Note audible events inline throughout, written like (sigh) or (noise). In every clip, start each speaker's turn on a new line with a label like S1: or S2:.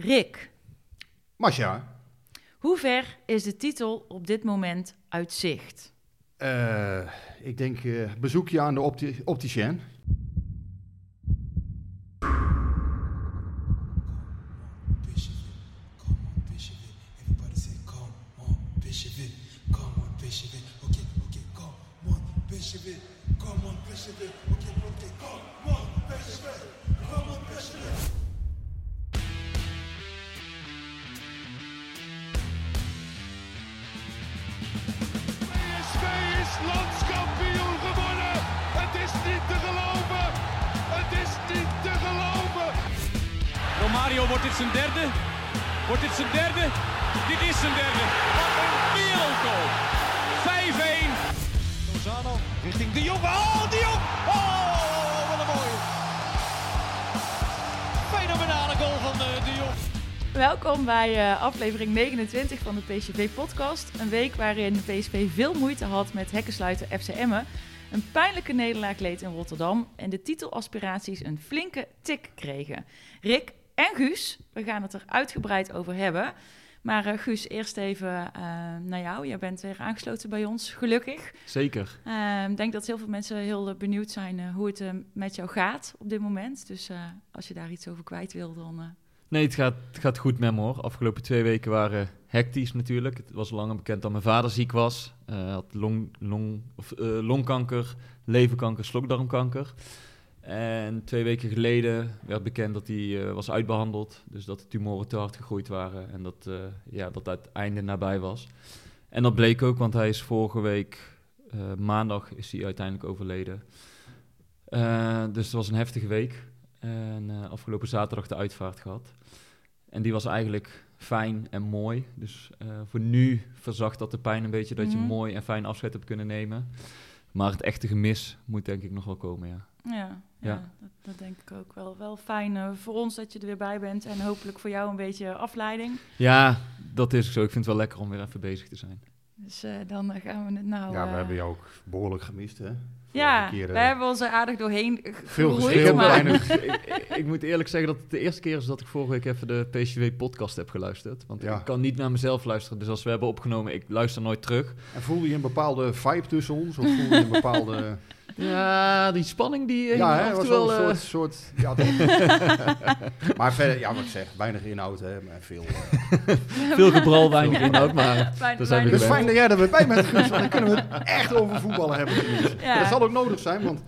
S1: Rick,
S2: Masja,
S1: hoe ver is de titel op dit moment uit zicht?
S2: eh, ik denk eh, bezoekje aan de opti opticien.
S3: Come on, Bishop
S4: Romario, wordt dit zijn derde? Wordt dit zijn derde? Dit is zijn derde. Wat een wereldgoal. 5-1.
S5: Lozano richting De. Oh, De. Oh, wat een mooie. Fenomenale goal van de, de Jong.
S1: Welkom bij eh, aflevering 29 van de PSV-podcast. Een week waarin PSV veel moeite had met hekkensluiter FC Emmen. Een pijnlijke nederlaag leed in Rotterdam en de titelaspiraties een flinke tik kregen. Rick en Guus, we gaan het er uitgebreid over hebben. Maar eh, Guus, eerst even eh, naar jou. Jij bent weer aangesloten bij ons, gelukkig.
S6: Zeker.
S1: Eh, Ik denk dat heel veel mensen heel eh, benieuwd zijn hoe het met jou gaat op dit moment. Dus als je daar iets over kwijt wil, dan...
S6: Nee, het gaat, het gaat goed met me hoor. Afgelopen twee weken waren hectisch natuurlijk. Het was langer bekend dat mijn vader ziek was. Hij had long, long, of, longkanker, leverkanker, slokdarmkanker. En twee weken geleden werd bekend dat hij eh, was uitbehandeld. Dus dat de tumoren te hard gegroeid waren. En dat, eh, ja, dat het einde nabij was. En dat bleek ook, want hij is vorige week, eh, maandag, is hij uiteindelijk overleden. Dus het was een heftige week. En afgelopen zaterdag de uitvaart gehad. En die was eigenlijk fijn en mooi. Dus voor nu verzacht dat de pijn een beetje dat je
S1: Mhm.
S6: mooi en fijn afscheid hebt kunnen nemen. Maar het echte gemis moet denk ik nog wel komen, ja.
S1: Ja, ja,
S6: Ja.
S1: Dat, dat denk ik ook wel. Wel fijn eh, voor ons dat je er weer bij bent en hopelijk voor jou een beetje afleiding.
S6: Ja, dat is ook zo. Ik vind het wel lekker om weer even bezig te zijn.
S1: Dus eh, dan eh, gaan we het nou...
S2: ja, we hebben jou ook behoorlijk gemist, hè?
S1: Ja,
S2: keer,
S1: we hebben ons er aardig doorheen
S2: Veel weinig- (laughs)
S6: ik, ik- ik moet eerlijk zeggen dat het de eerste keer is dat ik vorige week even de PCW-podcast heb geluisterd. Want
S2: Ja.
S6: ik kan niet naar mezelf luisteren. Dus als we hebben opgenomen, ik luister nooit terug.
S2: En voelde je een bepaalde vibe tussen ons? Of voelde je een bepaalde... (laughs)
S6: Ja, die spanning die eh,
S2: ja, hè, was wel een
S6: eh,
S2: soort... soort ja, dat- (laughs) maar verder, ja, wat ik zeg, weinig inhoud, hè? Maar veel... eh, (laughs)
S6: veel gebral, weinig inhoud, maar...
S1: Fijn- (laughs)
S6: daar zijn we
S2: Dus fijn dat jij er weer bij bent, Guus, want dan kunnen we het echt over voetballen hebben.
S1: Ja.
S2: Dat zal ook nodig zijn, want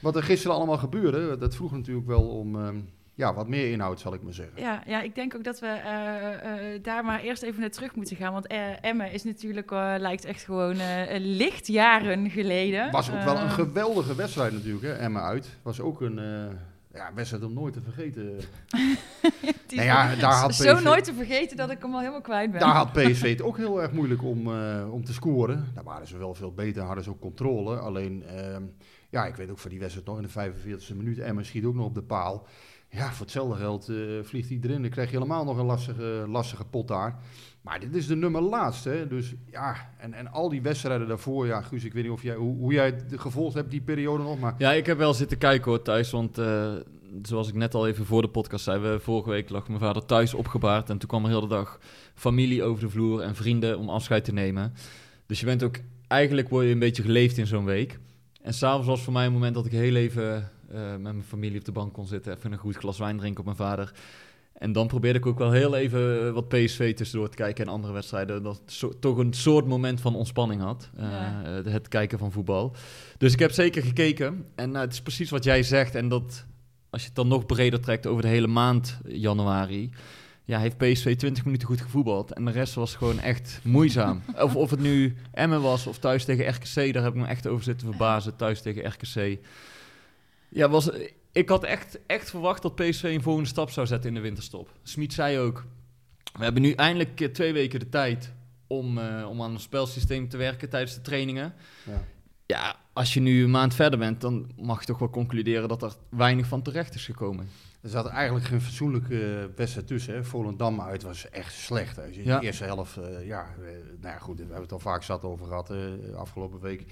S2: wat er gisteren allemaal gebeurde, dat vroeg natuurlijk wel om ehm, ja, wat meer inhoud, zal ik maar zeggen.
S1: Ja, ja, ik denk ook dat we eh, eh, daar maar eerst even naar terug moeten gaan. Want eh Emmen is natuurlijk, lijkt echt gewoon eh licht jaren geleden.
S2: Was ook wel een geweldige wedstrijd natuurlijk, hè, Emma uit. Was ook een ja, wedstrijd om nooit te vergeten. (laughs)
S1: is
S2: Nou ja, daar had
S1: zo nooit te vergeten dat ik hem al helemaal kwijt ben.
S2: Daar had (laughs) PSV het ook heel erg moeilijk om, om te scoren. Daar waren ze wel veel beter, hadden ze ook controle. Alleen, ehm, ja, ik weet ook van die wedstrijd nog in de 45e minuut. Emma schiet ook nog op de paal. Ja, voor hetzelfde geld eh, vliegt hij erin. Dan krijg je helemaal nog een lastige, lastige pot daar. Maar dit is de nummer laatste. Hè? Dus ja, en, en al die wedstrijden daarvoor. Ja, Guus, ik weet niet of jij, hoe, hoe jij het gevolgd hebt, die periode nog. Maar
S6: Ja, ik heb wel zitten kijken hoor thuis, want eh, zoals ik net al even voor de podcast zei, we, vorige week lag mijn vader thuis opgebaard en toen kwam er heel de dag familie over de vloer en vrienden om afscheid te nemen. Dus je bent ook, eigenlijk word je een beetje geleefd in zo'n week. En s'avonds was voor mij een moment dat ik heel even met mijn familie op de bank kon zitten, even een goed glas wijn drinken op mijn vader. En dan probeerde ik ook wel heel even wat PSV tussendoor te kijken en andere wedstrijden. Dat zo- toch een soort moment van ontspanning had. eh,
S1: Ja.
S6: eh, het kijken van voetbal. Dus ik heb zeker gekeken. En nou, het is precies wat jij zegt. En dat als je het dan nog breder trekt over de hele maand januari. Ja, heeft PSV 20 minuten goed gevoetbald. En de rest was gewoon echt moeizaam. (laughs) of, of het nu Emmen was of thuis tegen RKC. Daar heb ik me echt over zitten verbazen. Thuis tegen RKC. Ja, was, ik had echt, echt verwacht dat PSV een volgende stap zou zetten in de winterstop. Smit zei ook, We hebben nu eindelijk twee weken de tijd om, eh, om aan een spelsysteem te werken tijdens de trainingen.
S2: Ja.
S6: Ja, als je nu een maand verder bent, dan mag je toch wel concluderen dat er weinig van terecht is gekomen.
S2: Er zat eigenlijk geen fatsoenlijke wedstrijd tussen. Hè. Volendam uit was echt slecht. Als je
S6: Ja.
S2: De eerste helft, eh, ja, eh, nou ja, goed, we hebben het al vaak zat over gehad eh, afgelopen week.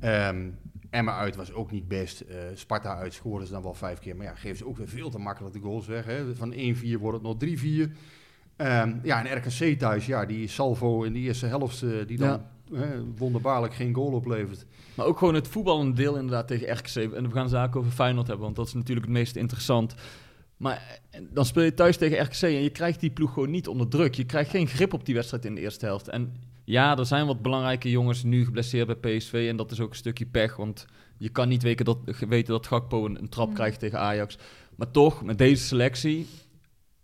S2: Ehm Emma uit was ook niet best. Eh, Sparta uit scoren ze dan wel vijf keer. Maar ja, geven ze ook weer veel te makkelijk de goals weg. Hè. Van 1-4 wordt het nog 3-4. Ehm, ja, en RKC thuis, ja, die salvo in de eerste helft, eh, die dan eh, wonderbaarlijk geen goal oplevert.
S6: Maar ook gewoon het voetballende deel inderdaad tegen RKC. En we gaan zaken over Feyenoord hebben, want dat is natuurlijk het meest interessant. Maar eh, dan speel je thuis tegen RKC en je krijgt die ploeg gewoon niet onder druk. Je krijgt geen grip op die wedstrijd in de eerste helft. En ja, er zijn wat belangrijke jongens nu geblesseerd bij PSV. En dat is ook een stukje pech, want je kan niet weten dat, weten dat Gakpo een, een trap
S1: Mm.
S6: krijgt tegen Ajax. Maar toch, met deze selectie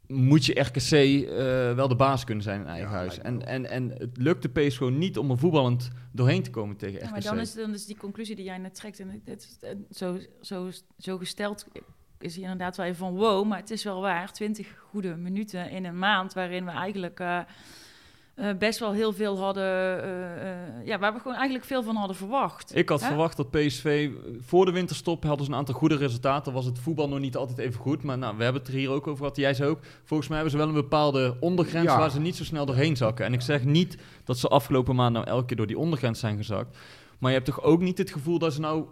S6: moet je RKC eh, wel de baas kunnen zijn in eigen
S2: Ja,
S6: huis. En, en, en het lukt de PS gewoon niet om er voetballend doorheen te komen tegen
S1: Ja,
S6: RKC.
S1: maar dan is, dan is die conclusie die jij net trekt, en het, het- het- zo, zo, zo gesteld is hij inderdaad wel even van wow, maar het is wel waar. 20 goede minuten in een maand waarin we eigenlijk eh, eh, best wel heel veel hadden, eh, eh, ja, waar we gewoon eigenlijk veel van hadden verwacht.
S6: Ik had
S1: Hè?
S6: verwacht dat PSV voor de winterstop hadden ze een aantal goede resultaten. Was het voetbal nog niet altijd even goed. Maar nou, we hebben het er hier ook over gehad. Jij zei ook, volgens mij hebben ze wel een bepaalde ondergrens
S2: Ja.
S6: waar ze niet zo snel doorheen zakken. En ik zeg niet dat ze afgelopen maand nou elke keer door die ondergrens zijn gezakt. Maar je hebt toch ook niet het gevoel dat ze nou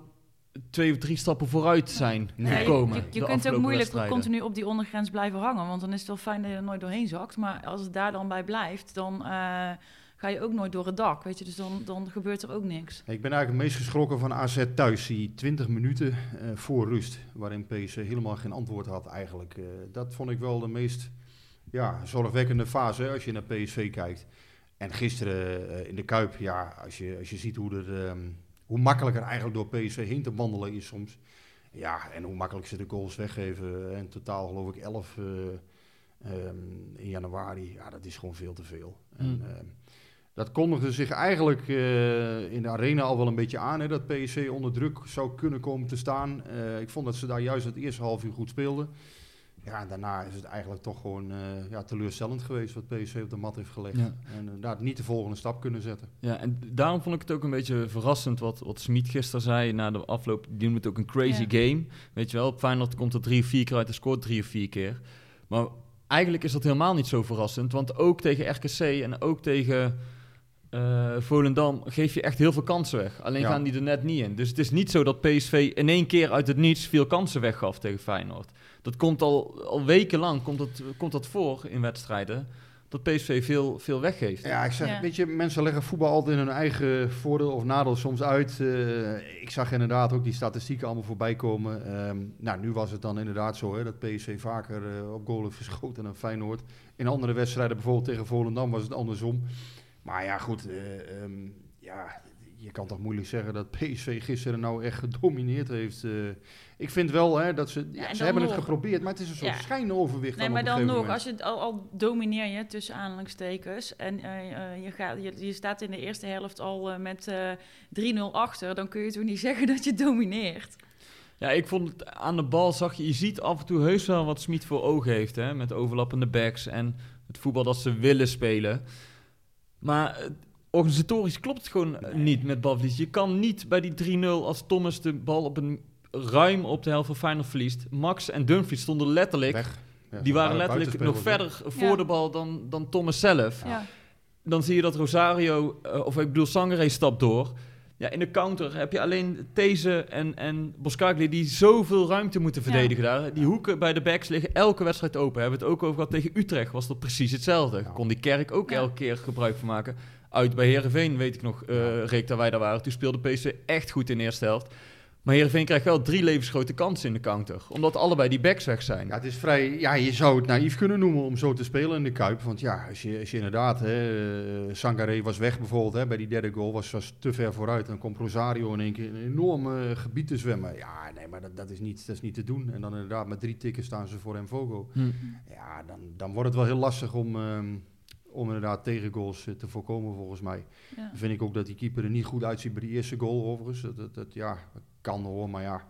S6: twee of drie stappen vooruit zijn
S2: Nee.
S1: Ja, je-
S6: gekomen.
S1: je, kunt ook moeilijk continu op die ondergrens blijven hangen, want dan is het wel fijn dat je er nooit doorheen zakt. Maar als het daar dan bij blijft, dan eh, ga je ook nooit door het dak, weet je. Dus dan, dan gebeurt er ook niks.
S2: Ik ben eigenlijk het meest geschrokken van AZ thuis. Die 20 minuten eh, voor rust, waarin PSV helemaal geen antwoord had eigenlijk. Eh, dat vond ik wel de meest ja, zorgwekkende fase hè, als je naar PSV kijkt. En gisteren in de Kuip, ja, als je, als je ziet hoe, er, ehm, hoe makkelijk er eigenlijk door PSV heen te wandelen is soms. Ja, en hoe makkelijk ze de goals weggeven. In totaal geloof ik 11 eh, ehm, in januari. Ja, dat is gewoon veel te veel. En, ehm, dat kondigde zich eigenlijk eh, in de arena al wel een beetje aan, hè, dat PSV onder druk zou kunnen komen te staan. Eh, ik vond dat ze daar juist het eerste half uur goed speelden. Ja, en daarna is het eigenlijk toch gewoon eh, ja, teleurstellend geweest wat PSV op de mat heeft gelegd.
S6: Ja.
S2: En inderdaad niet de volgende stap kunnen zetten.
S6: Ja, en daarom vond ik het ook een beetje verrassend wat, wat Smit gisteren zei na de afloop. Die noemt het ook een crazy game. Weet je wel, op Feyenoord komt er drie of vier keer uit en scoort drie of vier keer. Maar eigenlijk is dat helemaal niet zo verrassend. Want ook tegen RKC en ook tegen eh, Volendam geef je echt heel veel kansen weg. Alleen
S2: Ja.
S6: gaan die er net niet in. Dus het is niet zo dat PSV in één keer uit het niets veel kansen weggaf tegen Feyenoord. Dat komt al, al wekenlang komt dat, komt dat voor in wedstrijden. Dat PSV veel, veel weggeeft.
S2: Ja, ik zeg,
S1: Ja.
S2: weet je, mensen leggen voetbal altijd in hun eigen voordeel of nadeel soms uit. Eh, ik zag inderdaad ook die statistieken allemaal voorbij komen. Ehm, nou, nu was het dan inderdaad zo hè, dat PSV vaker eh, op goal heeft geschoten dan Feyenoord. In andere wedstrijden, bijvoorbeeld tegen Volendam, was het andersom. Maar ja, goed, eh, ehm, ja, je kan toch moeilijk zeggen dat PSV gisteren nou echt gedomineerd heeft. eh. ik vind wel hè, dat ze, ja, ze hebben het geprobeerd, maar het is een soort
S1: Ja.
S2: schijnoverwicht.
S1: Nee,
S2: dan
S1: maar dan nog,
S2: moment.
S1: als je al, al domineer je tussen aanhalingstekens en eh, eh, je, gaat, je, je staat in de eerste helft al met eh 3-0 achter, dan kun je toch niet (laughs) zeggen dat je domineert.
S6: Ja, ik vond het aan de bal zag je, je ziet af en toe heus wel wat Smit voor ogen heeft, hè, met overlappende backs en het voetbal dat ze willen spelen. Maar organisatorisch klopt het gewoon eh, niet met balverlies. Je kan niet bij die 3-0 als Thomas de bal op een ruim op de helft van Feyenoord verliest. Max en Dumfries stonden letterlijk,
S2: Weg. Ja,
S6: die waren letterlijk nog verder voor
S1: Ja.
S6: de bal dan, dan Thomas zelf.
S1: Ja.
S6: Dan zie je dat Rosario, eh, of ik bedoel Sangare stapt door. Ja, in de counter heb je alleen These en, en Boskagli die zoveel ruimte moeten
S1: Ja.
S6: verdedigen daar. Die hoeken bij de backs liggen elke wedstrijd open. Hebben we het ook over gehad tegen Utrecht, was dat precies hetzelfde.
S2: Ja.
S6: Kon die Kerk ook
S1: Ja.
S6: elke keer gebruik van maken. Uit bij Herenveen weet ik nog,
S2: Ja.
S6: Reek, dat wij daar waren. Toen speelde PSV echt goed in de eerste helft. Maar Herenveen krijgt wel drie levensgrote kansen in de counter. Omdat allebei die backs weg zijn.
S2: Ja, het is vrij, ja, je zou het naïef kunnen noemen om zo te spelen in de Kuip. Want ja, als je, als je inderdaad, hè, eh, Sangaré was weg bijvoorbeeld hè, bij die derde goal, was, was te ver vooruit. Dan komt Rosario in één keer een enorm eh, gebied te zwemmen. Ja, nee, maar dat, dat, is niet, dat is niet te doen. En dan inderdaad met drie tikken staan ze voor Mvogo.
S6: Hm.
S2: Ja, dan, dan wordt het wel heel lastig om, ehm, om inderdaad tegengoals eh, te voorkomen volgens mij.
S1: Ja.
S2: Vind ik ook dat die keeper er niet goed uitziet bij die eerste goal overigens. Dat, dat, dat, ja, dat kan hoor, maar ja.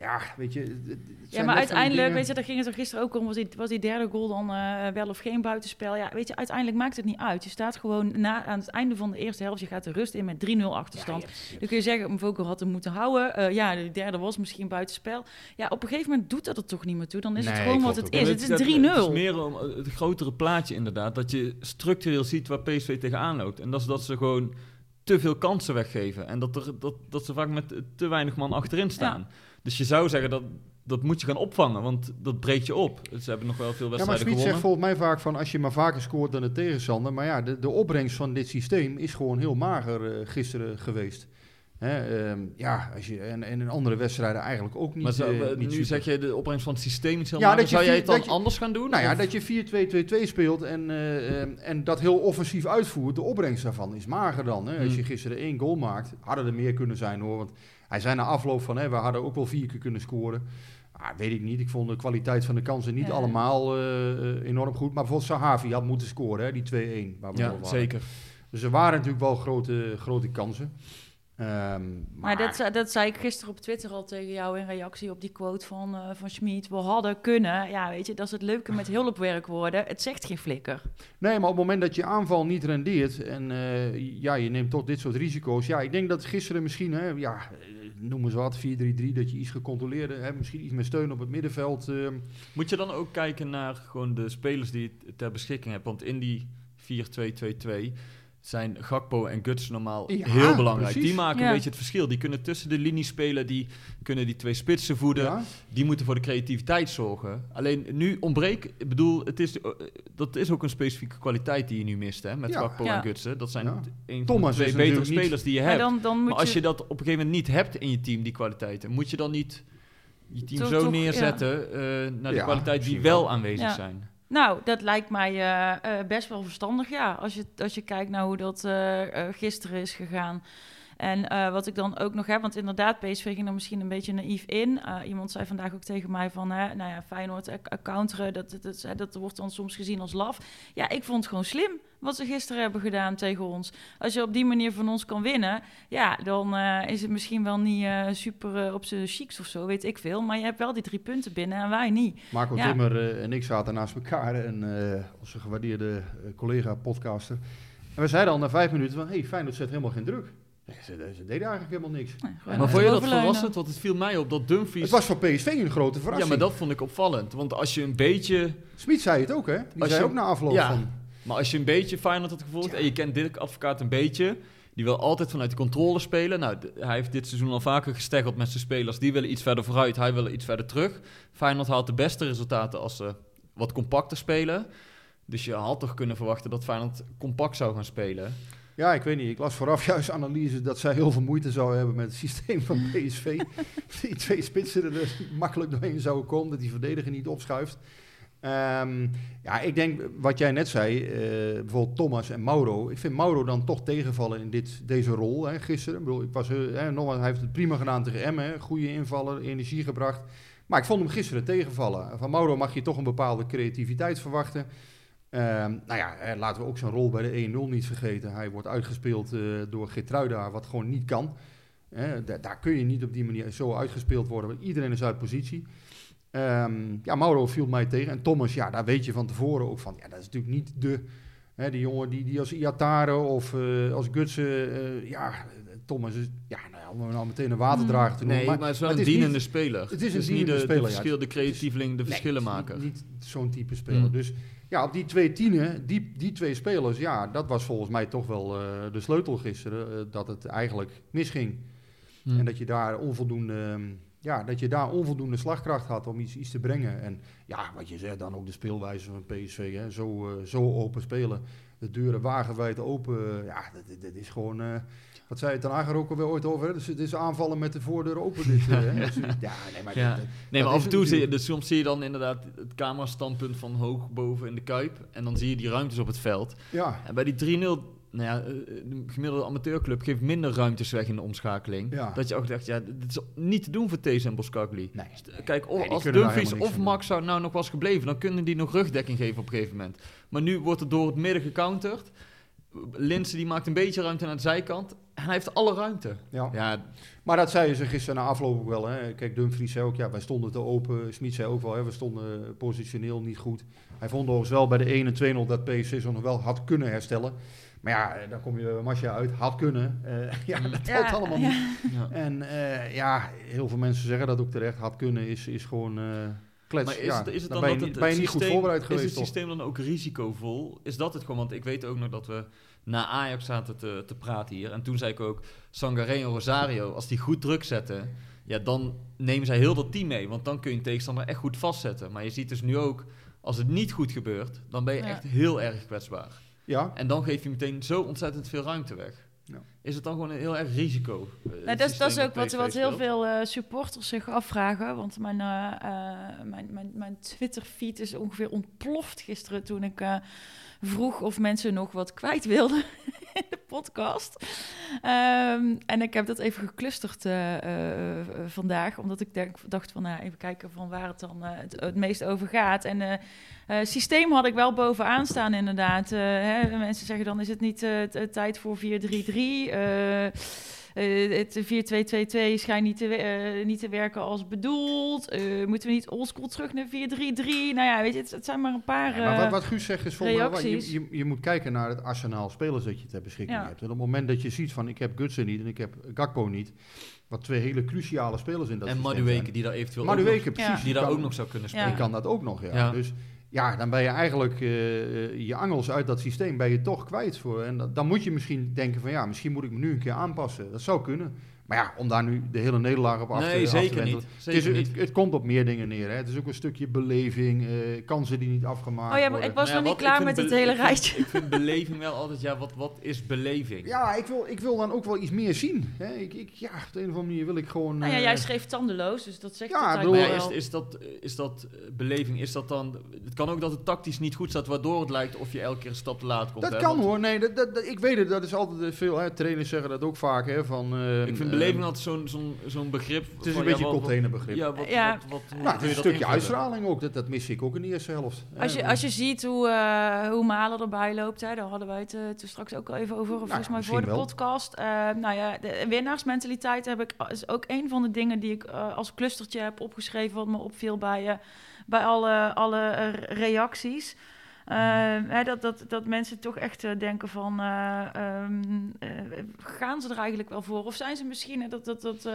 S2: Ja, weet je...
S1: Ja, maar uiteindelijk, weet je, daar ging het er gisteren ook om. Was die, was die derde goal dan eh, wel of geen buitenspel? Ja, weet je, uiteindelijk maakt het niet uit. Je staat gewoon na, aan het einde van de eerste helft. Je gaat de rust in met 3-0 achterstand. Dan kun je zeggen, Mvoko had hem moeten houden. Eh, ja, de derde was misschien buitenspel. Ja, op een gegeven moment doet dat er toch niet meer toe. Dan is het gewoon wat het
S2: ook.
S1: is. Het is
S6: Het is
S1: 3-0.
S6: meer om eh, het grotere plaatje inderdaad. Dat je structureel ziet waar PSV tegenaan loopt. En dat is dat ze gewoon te veel kansen weggeven. En dat, er, dat, dat ze vaak met te weinig man achterin staan. Dus je zou zeggen dat dat moet je gaan opvangen, want dat breekt je op. Ze hebben nog wel veel
S2: Ja, maar
S6: wedstrijden
S2: Smit zegt
S6: gewonnen.
S2: volgens mij vaak van als je maar vaker scoort dan de tegenstander. Maar ja, de, de opbrengst van dit systeem is gewoon heel mager eh, gisteren geweest. Hè, ehm, ja, als je, en, en in andere wedstrijden eigenlijk ook niet.
S6: maar zou-
S2: eh, niet
S6: nu
S2: super.
S6: zeg je de opbrengst van het systeem is heel
S2: Ja,
S6: mager.
S2: dat je
S6: Zou jij het dan
S2: je-
S6: anders gaan doen?
S2: Nou ja,
S6: Of-
S2: dat je 4-2-2-2 speelt en, eh, ehm, en dat heel offensief uitvoert. De opbrengst daarvan is mager dan. Hè. Als
S6: Hmm.
S2: je gisteren één goal maakt, hadden er meer kunnen zijn hoor. Want hij zei na afloop van, hè, we hadden ook wel vier keer kunnen scoren. Ah, weet ik niet. Ik vond de kwaliteit van de kansen niet
S1: Ja.
S2: allemaal eh, eh, enorm goed. Maar bijvoorbeeld Sahavi had moeten scoren, hè, die 2-1. Waar we
S6: ja, zeker.
S2: Dus er waren natuurlijk wel grote, grote kansen. Ehm,
S1: Maar dat, zei- dat zei ik gisteren op Twitter al tegen jou in reactie op die quote van, eh van Schmid. We hadden kunnen. Ja, weet je, dat is het leuke met hulpwerk worden. Het zegt geen flikker.
S2: Nee, maar op het moment dat je aanval niet rendeert en eh, ja, je neemt toch dit soort risico's. Ja, ik denk dat gisteren misschien, hè, ja, noem eens wat, 4-3-3, dat je iets gecontroleerde, hè, misschien iets meer steun op het middenveld. eh,
S6: Moet je dan ook kijken naar gewoon de spelers die je ter beschikking hebt? Want in die 4-2-2-2 zijn Gakpo en Guts normaal
S2: Ja,
S6: heel belangrijk.
S2: precies.
S6: Die maken
S1: Ja.
S6: een beetje het verschil. Die kunnen tussen de linies spelen, die kunnen die twee spitsen voeden.
S2: ja.
S6: Die moeten voor de creativiteit zorgen. Alleen nu ontbreekt, ik bedoel, het is, eh, dat is ook een specifieke kwaliteit die je nu mist hè, met
S2: Ja.
S6: Gakpo
S1: Ja.
S6: en Gutsen. Dat zijn
S2: Ja.
S6: een van de twee betere
S2: niet-
S6: spelers die je
S1: Maar
S6: hebt.
S1: dan, dan moet
S6: maar als je
S1: je...
S6: dat op een gegeven moment niet hebt in je team, die kwaliteiten, moet je dan niet je team
S1: Toch-
S6: zo
S1: toch,
S6: neerzetten eh, naar de
S2: Ja,
S6: kwaliteit die wel
S2: wel.
S6: aanwezig
S1: Ja.
S6: zijn?
S1: Nou, dat lijkt mij eh, eh, best wel verstandig, ja. Als je, als je kijkt naar hoe dat eh, gisteren is gegaan. En wat ik dan ook nog heb, want inderdaad, PSV ging er misschien een beetje naïef in. Iemand zei vandaag ook tegen mij van, hè, nou ja, Feyenoord counteren, dat, dat, dat, dat wordt dan soms gezien als laf. Ja, ik vond het gewoon slim wat ze gisteren hebben gedaan tegen ons. Als je op die manier van ons kan winnen, ja, dan eh, is het misschien wel niet eh, super eh, op zijn chics of zo, weet ik veel. Maar je hebt wel die drie punten binnen en wij niet.
S2: Marco
S1: Ja.
S2: Timmer eh, en ik zaten naast elkaar en eh, onze gewaardeerde eh, collega podcaster. En we zeiden al na vijf minuten van, hey, Feyenoord zet helemaal geen druk. Nee, Ze, ze deden eigenlijk helemaal niks.
S1: Nee,
S6: maar vond je dat verrassend? Want het viel mij op dat Dumfries...
S2: Het was voor PSV een grote
S6: ja,
S2: verrassing.
S6: maar dat vond ik opvallend. Want als je een beetje...
S2: Smit zei het ook, hè? Die
S6: Als
S2: zei
S6: je-
S2: ook na afloop
S6: Ja.
S2: van...
S6: Maar als je een beetje Feyenoord had gevolgd en je kent Dirk Advocaat een beetje... Die wil altijd vanuit de controle spelen. Nou, hij heeft dit seizoen al vaker gesteggeld met zijn spelers. Die willen iets verder vooruit, hij wil iets verder terug. Feyenoord haalt de beste resultaten als ze wat compacter spelen. Dus je had toch kunnen verwachten dat Feyenoord compact zou gaan spelen.
S2: Ja, ik weet niet. Ik las vooraf juist analyse dat zij heel veel moeite zouden hebben met het systeem van PSV. (laughs) die twee spitsen er dus makkelijk doorheen zouden komen, dat die verdediger niet opschuift. Ehm, ja, ik denk wat jij net zei, eh, bijvoorbeeld Thomas en Mauro. Ik vind Mauro dan toch tegenvallen in dit, deze rol hè, gisteren. Ik bedoel, ik was, eh, hè, nogmaals, hij heeft het prima gedaan tegen Emmen. Goede invaller, energie gebracht. Maar ik vond hem gisteren tegenvallen. Van Mauro mag je toch een bepaalde creativiteit verwachten. Ehm, nou ja, laten we ook zijn rol bij de 1-0 niet vergeten. Hij wordt uitgespeeld eh, door Geertruida, wat gewoon niet kan. Da- daar kun je niet op die manier zo uitgespeeld worden, iedereen is uit positie. Ehm, ja, Mauro viel mij tegen. En Thomas, ja, daar weet je van tevoren ook van. Ja, dat is natuurlijk niet de... Hè, die jongen die, die als Iatare of eh, als Gutsen... eh, ja, Thomas is... Ja, nou ja, om hem nou meteen een waterdrager te noemen.
S6: Nee, maar, het is wel
S2: het
S6: een
S2: is
S6: dienende
S2: niet-
S6: speler.
S2: het is een
S6: niet de,
S2: speler,
S6: de,
S2: ja.
S6: verschil, de creatieveling, de
S2: Nee,
S6: verschillenmaker.
S2: Niet, niet zo'n type speler.
S6: Mm.
S2: Dus ja, op die twee tienen, die, die twee spelers, ja, dat was volgens mij toch wel eh, de sleutel gisteren. dat het eigenlijk misging.
S6: Hm.
S2: En dat je daar onvoldoende, ehm, ja, dat je daar onvoldoende slagkracht had om iets, iets te brengen. En ja, wat je zegt, dan ook de speelwijze van PSV. Hè, zo, eh, zo open spelen. De deuren wagenwijd open. Ja, dat, dat- is gewoon... eh, wat zei Ten Hager ook alweer ooit over? Hè? Dus het is aanvallen met de voordeur open. Dit, eh, hè? Dus, ja, nee, maar
S6: Ja.
S2: dat-
S6: Nee, maar af en toe
S2: het
S6: zie je, dus soms zie je dan inderdaad het camerastandpunt van hoog boven in de kuip. En dan zie je die ruimtes op het veld.
S2: ja,
S6: En bij die 3-0, nou ja, eh, de gemiddelde amateurclub geeft minder ruimtes weg in de omschakeling.
S2: Ja.
S6: Dat je ook dacht, ja, dit is niet te doen voor Thees en Boskagli.
S2: nee.
S6: Kijk, of,
S2: die
S6: als Dumfries of
S2: aan
S6: Max zou nou nog was gebleven, dan kunnen die nog rugdekking geven op een gegeven moment. Maar nu wordt het door het midden gecounterd. Linsen die maakt een beetje ruimte naar de zijkant. En hij heeft alle ruimte.
S2: Ja.
S6: Ja,
S2: Maar dat zeiden ze gisteren na afloop ook wel. Hè. Kijk, Dumfries zei ook, ja, wij stonden te open. Smit zei ook wel, hè, we stonden positioneel niet goed. Hij vond overigens wel bij de 1 en 2-0 dat PSV zo nog wel had kunnen herstellen. Maar ja, eh, dan kom je bij Masja uit, had kunnen. Eh, (laughs) ja, dat telt
S1: Ja,
S2: allemaal
S1: ja.
S2: niet.
S6: ja.
S2: En eh, ja, heel veel mensen zeggen dat ook terecht. Had kunnen is, is gewoon eh klets.
S6: Maar is,
S2: ja,
S6: het, is het
S2: dan
S6: dan,
S2: ben je,
S6: dat
S2: niet-
S6: het, het
S2: niet goed
S6: systeem-
S2: voorbereid
S6: Is
S2: geweest,
S6: het
S2: toch?
S6: systeem dan ook risicovol? Is dat het gewoon? Want ik weet ook nog dat we na Ajax zaten te, te praten hier. En toen zei ik ook, Sangaré en Rosario, als die goed druk zetten... Ja, dan nemen zij heel dat team mee. Want dan kun je een tegenstander echt goed vastzetten. Maar je ziet dus nu ook, als het niet goed gebeurt... dan ben je
S1: Ja.
S6: echt heel erg kwetsbaar.
S2: Ja,
S6: En dan geef je meteen zo ontzettend veel ruimte weg.
S2: Ja.
S6: Is het dan gewoon een heel erg risico? eh,
S1: Nou, dat, is, dat is ook wat, wat heel veel eh, supporters zich afvragen. Want mijn, eh, eh, mijn, mijn, mijn Twitter-feed is ongeveer ontploft gisteren toen ik eh, vroeg of mensen nog wat kwijt wilden (laughs) in de podcast. Ehm, en ik heb dat even geclusterd eh, eh, vandaag, omdat ik denk, dacht van nou, even kijken van waar het dan eh, het, het meest over gaat. En systeem had ik wel bovenaan staan inderdaad. Hè, mensen zeggen dan is het niet tijd voor 4-3-3. Eh, het 4-2-2-2 schijnt niet te, eh, niet te werken als bedoeld. Eh, moeten we niet oldschool terug naar 4-3-3? Nou ja, weet je, het, het zijn maar een paar...
S2: Ja, maar wat, wat Guus zegt is volgens mij. Je, je, je moet kijken naar het arsenaal spelers dat je ter beschikking
S1: Ja.
S2: hebt. En op het moment dat je ziet van ik heb Gutsen niet en ik heb Gakpo niet, wat twee hele cruciale spelers in dat
S6: En
S2: systeem
S6: Madueke,
S2: zijn.
S6: die daar eventueel ook
S2: Madueke,
S6: nog,
S2: precies.
S6: die daar ook nog zou kunnen
S1: Ja.
S6: spelen.
S2: Die kan dat ook nog, ja.
S6: Ja.
S2: Dus ja, dan ben je eigenlijk eh, je angels uit dat systeem ben je toch kwijt. Voor. En dan moet je misschien denken van ja, misschien moet ik me nu een keer aanpassen. Dat zou kunnen. Maar ja, om daar nu de hele nederlaag op af te
S6: Nee,
S2: af te
S6: zeker niet.
S2: Het,
S6: Zeker
S2: is, het,
S6: niet.
S2: het komt op meer dingen neer. Hè. Het is ook een stukje beleving, eh, kansen die niet afgemaakt
S1: Oh ja, maar
S2: worden.
S1: ik was
S6: Nou ja,
S1: nog niet klaar met het hele
S6: ik vind-
S1: rijtje.
S6: Ik vind beleving wel altijd, ja, wat, wat is beleving?
S2: Ja, ik wil, ik wil dan ook wel iets meer zien. Hè. Ik, ik, ja, op de een of andere manier wil ik gewoon...
S1: Nou ja,
S2: eh,
S1: jij schreef tandeloos, dus dat zegt
S2: Ja,
S1: het
S2: bedoel,
S1: wel.
S6: is, is, dat, is dat eh, beleving, is dat dan... Het kan ook dat het tactisch niet goed staat, waardoor het lijkt of je elke keer een stap te laat komt.
S2: dat
S6: hè,
S2: kan
S6: want
S2: hoor. Nee, dat, ik weet het. Dat is altijd eh, veel. Hè. Trainers zeggen dat ook vaak. Hè, van, eh,
S6: Ik vind
S2: eh,
S6: beleving altijd zo'n zo'n zo'n begrip.
S2: Het is
S6: van,
S2: een beetje een containerbegrip.
S6: Ja, wat,
S1: Ja.
S6: wat,
S2: Nou, het is een stukje
S6: invullen?
S2: uitstraling ook. Dat, dat mis ik ook in de eerste helft.
S1: Als je, als je ziet hoe, eh, hoe Malen erbij loopt, hè, daar hadden wij het eh, toen straks ook al even over, volgens mij
S2: Nou
S1: voor de
S2: wel.
S1: podcast. Eh, nou ja, de winnaarsmentaliteit heb ik, is ook een van de dingen die ik eh, als clustertje heb opgeschreven, wat me opviel bij, bij alle, alle reacties. Eh, hè, dat, dat, dat mensen toch echt eh, denken van, eh, ehm, eh, gaan ze er eigenlijk wel voor? Of zijn ze misschien, dat, dat, dat, eh,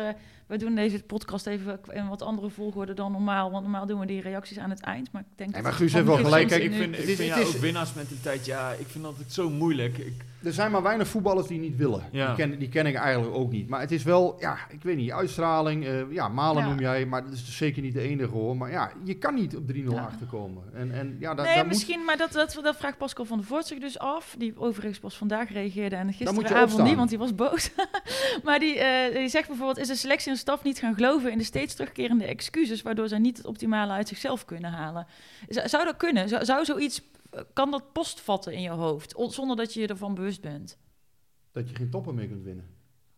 S1: we doen deze podcast even in wat andere volgorde dan normaal, want normaal doen we die reacties aan het eind. Maar ik denk
S2: Nee,
S1: dat
S2: maar Guus heeft wel gelijk. Kijk,
S6: Ik vind, ik vind
S2: het
S6: ja,
S2: is-
S6: ook winnaarsmentaliteit, ja, ik vind dat het zo moeilijk. Ik,
S2: Er zijn maar weinig voetballers die niet willen.
S6: Ja.
S2: Die, ken, die ken ik eigenlijk ook niet. Maar het is wel, ja, ik weet niet, uitstraling. eh, ja, Malen
S1: Ja.
S2: noem jij, maar dat is dus zeker niet de enige hoor. Maar ja, je kan niet op 3-0
S1: Ja.
S2: achterkomen. En, en ja, da,
S1: nee,
S2: daar moet,
S1: misschien, maar dat, dat, dat vraagt Pascal van der Voort zich dus af. Die overigens pas vandaag reageerde en gisteravond niet, want die was boos. (laughs) maar die, eh, die zegt bijvoorbeeld, is de selectie en staf niet gaan geloven in de steeds terugkerende excuses, waardoor zij niet het optimale uit zichzelf kunnen halen. Zou, dat kunnen? Zou, zou zoiets, kan dat postvatten in je hoofd, on- zonder dat je je ervan bewust bent?
S2: dat je geen toppen meer kunt winnen.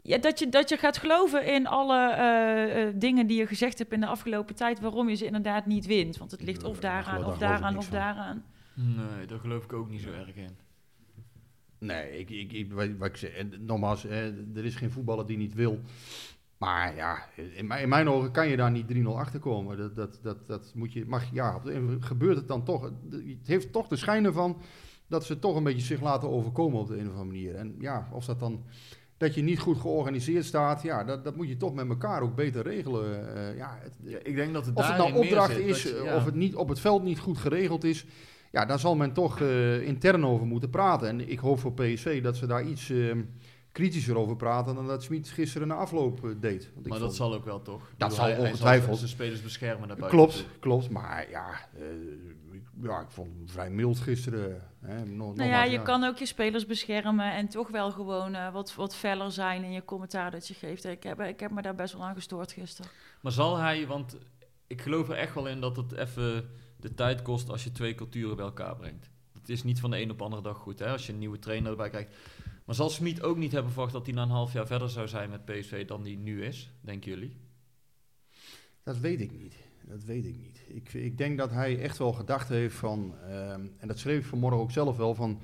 S1: Ja, dat je, dat je gaat geloven in alle eh, eh, dingen die je gezegd hebt in de afgelopen tijd, waarom je ze inderdaad niet wint. Want het ligt of
S2: daar
S1: daaraan, of daaraan, of daaraan.
S6: Nee, daar geloof ik ook niet zo erg in.
S2: Nee, ik, ik, ik, wat, wat ik zeg, en nogmaals, hè, er is geen voetballer die niet wil. Maar ja, in, mijn- in mijn ogen kan je daar niet 3-0 achter komen. Dat, dat, dat, dat moet je, mag, ja, gebeurt het dan toch. Het heeft toch de schijn ervan dat ze toch een beetje zich laten overkomen op de een of andere manier. En ja, of dat dan, dat je niet goed georganiseerd staat, ja, dat, dat moet je toch met elkaar ook beter regelen. Eh, ja, het,
S6: Ja, ik denk dat het
S2: of het nou opdracht
S6: zit,
S2: is,
S6: dat je-
S2: eh,
S6: ja.
S2: of het niet op het veld niet goed geregeld is. Ja, daar zal men toch eh, intern over moeten praten. En ik hoop voor PSV dat ze daar iets eh, kritischer over praten dan dat Smit gisteren na afloop eh, deed. Want ik
S6: Maar dat
S2: vond-
S6: zal ook wel toch?
S2: Dat
S6: bedoel,
S2: zal
S6: hij- hij
S2: ongetwijfeld.
S6: zijn spelers beschermen daarbij.
S2: Klopt, klopt. Maar ja, eh, ik, ja, ik vond hem vrij mild gisteren. Hè. Nog,
S1: Nou ja, je kan ook je spelers beschermen en toch wel gewoon eh, wat, wat feller zijn in je commentaar dat je geeft. Ik heb, ik heb me daar best wel aan gestoord gisteren.
S6: Maar zal hij, want ik geloof er echt wel in dat het even de tijd kost als je twee culturen bij elkaar brengt. Het is niet van de een op de andere dag goed, hè, als je een nieuwe trainer erbij krijgt. Maar zal Smit ook niet hebben verwacht dat hij na een half jaar verder zou zijn met PSV dan die nu is, denken jullie?
S2: Dat weet ik niet. Dat weet ik niet. Ik, ik denk dat hij echt wel gedacht heeft van, ehm, en dat schreef ik vanmorgen ook zelf wel, van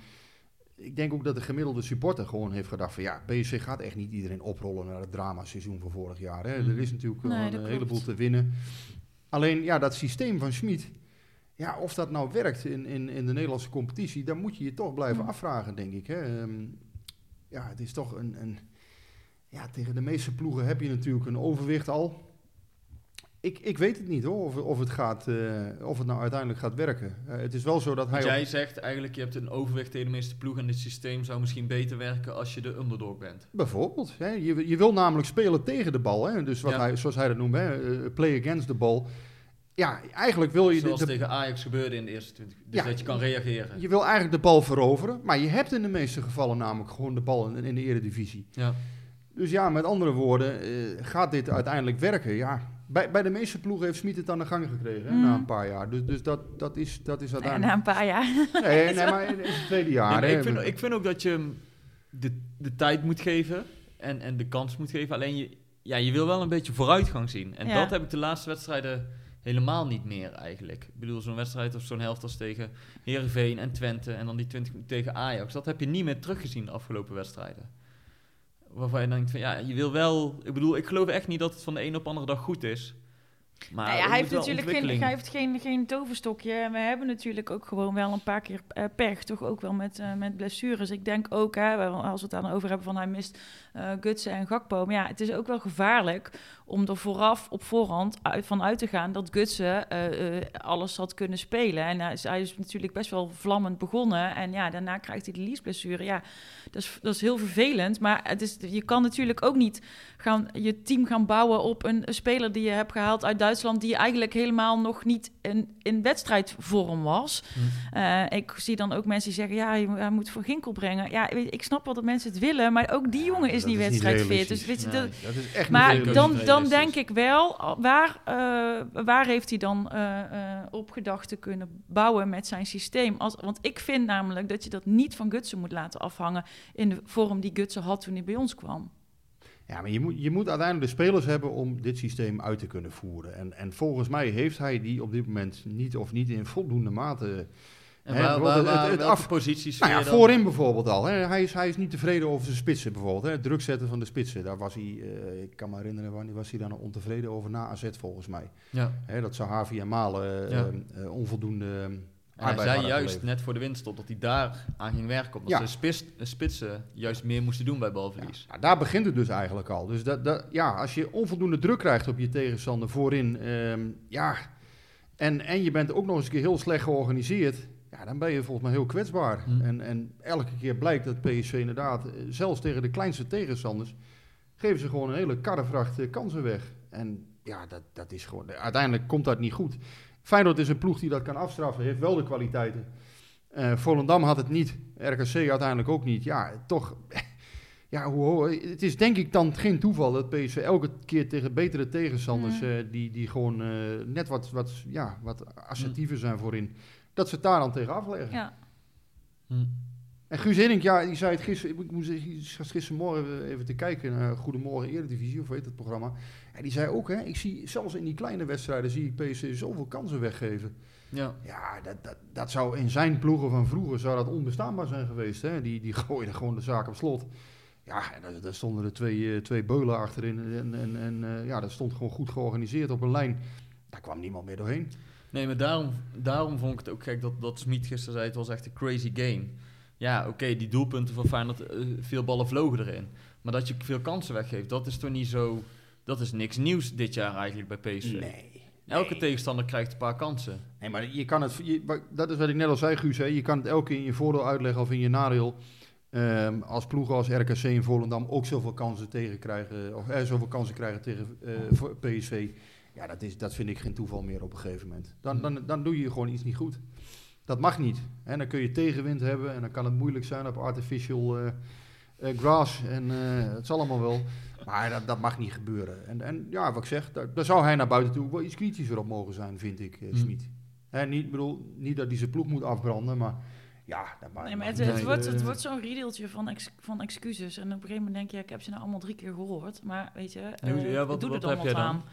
S2: ik denk ook dat de gemiddelde supporter gewoon heeft gedacht van ja, PSV gaat echt niet iedereen oprollen naar het dramaseizoen van vorig jaar. Hè.
S6: Mhm.
S2: Er is natuurlijk
S1: Nee,
S2: een heleboel te winnen. Alleen ja, dat systeem van Schmid, ja, of dat nou werkt in, in, in de Nederlandse competitie, dan moet je je toch blijven
S1: Mhm.
S2: afvragen, denk ik. Hè. Ehm, ja, het is toch een, een. Ja, tegen de meeste ploegen heb je natuurlijk een overwicht al. Ik, ik weet het niet hoor, of, of, het gaat, eh, of het nou uiteindelijk gaat werken. Eh, het is wel zo dat hij.
S6: Want
S2: op-
S6: jij zegt eigenlijk, je hebt een overwicht tegen de meeste ploegen en dit systeem zou misschien beter werken als je de underdog bent.
S2: Bijvoorbeeld. Hè? Je, je wil namelijk spelen tegen de bal. Hè? Dus wat
S6: Ja.
S2: hij, zoals hij dat noemt, hè? eh, play against the ball. Ja, eigenlijk wil je,
S6: Zoals
S2: de-
S6: tegen Ajax gebeurde in de eerste 20. Dus
S2: Ja.
S6: dat je kan reageren.
S2: je wil eigenlijk de bal veroveren. Maar je hebt in de meeste gevallen namelijk gewoon de bal in, in de eredivisie.
S6: Ja.
S2: Dus ja, met andere woorden, gaat dit uiteindelijk werken? Ja, bij, bij de meeste ploegen heeft Smit het aan de gang gekregen hè,
S1: Mm.
S2: na een paar jaar. Dus, dus dat, dat, is, dat is uiteindelijk...
S1: na een paar jaar. (laughs)
S2: Nee, nee, maar in in het tweede jaar.
S6: Nee, ik, vind, ik vind ook dat je de, de tijd moet geven en, en de kans moet geven. Alleen je, ja, je wil wel een beetje vooruitgang zien. En
S1: Ja.
S6: dat heb ik de laatste wedstrijden helemaal niet meer eigenlijk. Ik bedoel, zo'n wedstrijd of zo'n helft als tegen Heerenveen en Twente en dan die 20 minuten tegen Ajax. Dat heb je niet meer teruggezien de afgelopen wedstrijden. Waarvan je denkt van ja, je wil wel... Ik bedoel, ik geloof echt niet dat het van de een op de andere dag goed is. Maar
S1: Nou ja, hij heeft natuurlijk geen, hij heeft geen, geen toverstokje. En we hebben natuurlijk ook gewoon wel een paar keer eh, pech. Toch ook wel met, eh, met blessures. Ik denk ook, hè, als we het dan over hebben van hij mist eh Gutsen en Gakpo. Maar ja, het is ook wel gevaarlijk om er vooraf op voorhand uit, van uit te gaan dat Gutsen alles had kunnen spelen. En hij is, hij is natuurlijk best wel vlammend begonnen. En ja, daarna krijgt hij de liesblessure. Ja, dat is, dat is heel vervelend. Maar het is, je kan natuurlijk ook niet gaan, je team gaan bouwen op een speler die je hebt gehaald uit Duitsland, die eigenlijk helemaal nog niet in, in wedstrijdvorm was.
S6: Hm.
S1: Eh, ik zie dan ook mensen die zeggen, ja, je, hij moet voor Ginkel brengen. Ja, ik snap wel dat mensen het willen, maar ook die jongen is
S2: dat
S1: niet wedstrijdfit. Dus weet je,
S6: Nee.
S1: dat,
S2: Dat is echt
S1: maar dan, dan denk ik wel, waar, eh, waar heeft hij dan eh, eh, op gedacht te kunnen bouwen met zijn systeem? Als, want ik vind namelijk dat je dat niet van Gutsen moet laten afhangen in de vorm die Gutsen had toen hij bij ons kwam.
S2: Ja, maar je moet, je moet uiteindelijk de spelers hebben om dit systeem uit te kunnen voeren. En, en volgens mij heeft hij die op dit moment niet of niet in voldoende mate.
S6: En
S2: Hè,
S6: waar, waar,
S2: het-
S6: waar-
S2: het
S6: welke
S2: af-
S6: posities
S2: Nou ja,
S6: dan?
S2: voorin bijvoorbeeld al. Hè. Hij, is, hij is niet tevreden over zijn spitsen bijvoorbeeld. Hè. Het druk zetten van de spitsen. Daar was hij, eh, ik kan me herinneren, wanneer was hij daar nog ontevreden over na AZ volgens mij.
S6: Ja.
S2: Hè, dat Sahavi en Malen eh,
S6: Ja.
S2: eh, onvoldoende
S6: En hij zei juist net voor de winststop dat hij daar aan ging werken. Omdat
S2: Ja.
S6: de spits, spitsen juist meer moesten doen bij balverlies.
S2: Nou, daar begint het dus eigenlijk al. Dus dat, dat, ja, als je onvoldoende druk krijgt op je tegenstander voorin, ehm, ja, en, en je bent ook nog eens een keer heel slecht georganiseerd, ja, dan ben je volgens mij heel kwetsbaar.
S6: Hm.
S2: En, en elke keer blijkt dat PSV inderdaad, eh, zelfs tegen de kleinste tegenstanders, geven ze gewoon een hele karrevracht eh, kansen weg. En ja, dat, dat is gewoon, uiteindelijk komt dat niet goed. Feyenoord is een ploeg die dat kan afstraffen, heeft wel de kwaliteiten. Eh Volendam had het niet, RKC uiteindelijk ook niet. Ja, toch, (laughs) ja, hoe, hoe- het is denk ik dan geen toeval dat PSV elke keer tegen betere tegenstanders,
S1: Mm.
S2: eh, die, die gewoon eh, net wat, wat, ja, wat assertiever
S6: Mm.
S2: zijn voorin, dat ze het daar dan tegen afleggen.
S1: Ja.
S6: Hm.
S2: En Guus Hiddink, ja, die zei het gisteren, ik moest gistermorgen even te kijken naar Goedemorgen Eredivisie, of weet het programma. En die zei ook, hè, ik zie zelfs in die kleine wedstrijden zie ik PSV zoveel kansen weggeven.
S6: Ja.
S2: Ja, dat, dat, dat zou in zijn ploegen van vroeger zou dat onbestaanbaar zijn geweest. Hè? Die, die (laughs) gooiden gewoon de zaak op slot. Ja, en daar, stonden er twee, eh, twee beulen achterin. En, en, en eh, ja, dat stond gewoon goed georganiseerd op een lijn. Daar kwam niemand meer doorheen.
S6: Nee, maar daarom, daarom vond ik het ook gek dat, dat Smit gisteren zei, het was echt een crazy game. Ja, oké, die doelpunten van Feyenoord, eh, veel ballen vlogen erin. Maar dat je veel kansen weggeeft, dat is toch niet zo... Dat is niks nieuws dit jaar eigenlijk bij PSV.
S2: Nee.
S6: Elke
S2: nee.
S6: tegenstander krijgt een paar kansen.
S2: Nee, maar je kan het, je- dat is wat ik net al zei, Guus. Hè? Je kan het elke keer in je voordeel uitleggen of in je nadeel. Ehm, als ploegen als RKC en Volendam ook zoveel kansen tegen krijgen, of er zoveel kansen krijgen tegen eh, voor PSV. Ja, dat, is, dat vind ik geen toeval meer op een gegeven moment. Dan, dan, dan doe je gewoon iets niet goed. Dat mag niet. En dan kun je tegenwind hebben en dan kan het moeilijk zijn op artificial eh, eh, grass. En eh, het zal allemaal wel. Maar dat, dat mag niet gebeuren. En, en ja, wat ik zeg, daar, daar zou hij naar buiten toe wel iets kritischer op mogen zijn, vind ik, eh
S6: Hm.
S2: Smit. Hè, niet, bedoel, niet dat hij zijn ploeg moet afbranden, maar ja, dat mag
S1: Nee, maar
S2: mag
S1: het,
S2: niet.
S1: het, wordt,
S2: Eh,
S1: het wordt zo'n riedeltje van, ex- van excuses. En op een gegeven moment denk je, ja, ik heb ze nou allemaal drie keer gehoord. Maar weet je,
S6: hoe-
S1: eh,
S6: ja, wat-
S1: het doet
S6: wat
S1: dan? aan.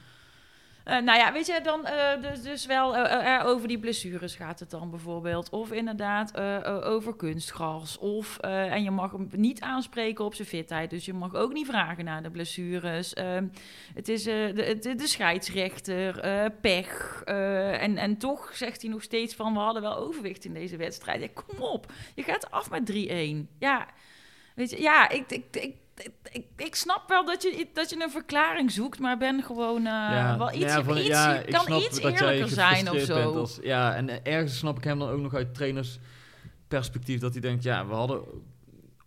S1: Eh, nou ja, weet je, dan eh, dus, dus wel eh, over die blessures gaat het dan bijvoorbeeld. Of inderdaad over kunstgras. Of, en je mag hem niet aanspreken op zijn fitheid. Dus je mag ook niet vragen naar de blessures. Ehm, het is de, de, de scheidsrechter, pech. en, en toch zegt hij nog steeds van, we hadden wel overwicht in deze wedstrijd. Ja, kom op, je gaat af met 3-1. Ja, weet je, ja, ik... ik, ik ik, ik, snap wel dat je, dat je een verklaring zoekt, maar ben gewoon eh, wel iets,
S6: ja, van-
S1: iets
S6: ja, ik
S1: kan
S6: snap
S1: iets
S6: dat
S1: eerlijker zijn of zo.
S6: als- ja, en ergens snap ik hem dan ook nog uit trainersperspectief dat hij denkt, ja, we hadden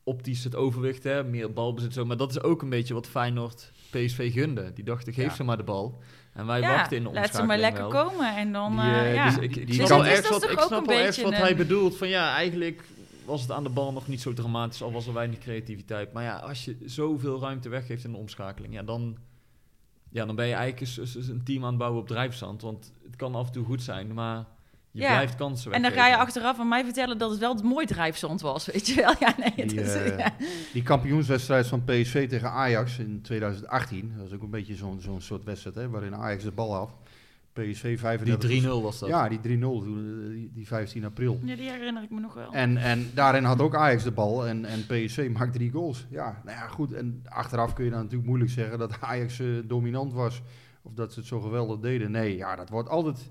S6: optisch het overwicht, hè, meer balbezit zo, maar dat is ook een beetje wat Feyenoord PSV gunde. Die dachten, geef ze maar de bal. En wij wachten in de
S1: laat ze maar lekker
S6: wel.
S1: komen en dan,
S6: Die,
S1: eh,
S6: eh,
S1: ja.
S6: dus ik,
S2: Dus
S6: wel
S2: is
S6: ergens wat, ik snap wel ergens wat hij bedoelt. Van ja, eigenlijk was het aan de bal nog niet zo dramatisch, al was er weinig creativiteit. Maar ja, als je zoveel ruimte weggeeft in de omschakeling, ja, dan, ja, dan ben je eigenlijk eens- eens een team aan het bouwen op drijfzand. Want het kan af en toe goed zijn, maar je
S1: Ja.
S6: blijft kansen
S1: En dan
S6: weggeven.
S1: ga je achteraf aan mij vertellen dat het wel het mooi drijfzand was, weet je wel? (laughs) Ja, nee, het
S2: Die,
S1: is,
S2: eh,
S1: ja.
S2: Die kampioenswedstrijd van PSV tegen Ajax in 2018, dat was ook een beetje zo'n zo'n soort wedstrijd hè, waarin Ajax de bal had. PSV 35.
S6: Die 3-0 was dat.
S2: Ja, die 3-0, toen, eh, die, die 15 april.
S1: ja, die herinner ik me nog wel.
S2: En, en daarin had ook Ajax de bal en, en PSV maakt drie goals. Ja, nou ja, goed. En achteraf kun je dan natuurlijk moeilijk zeggen dat Ajax eh, dominant was. Of dat ze het zo geweldig deden. Nee, ja, dat wordt altijd...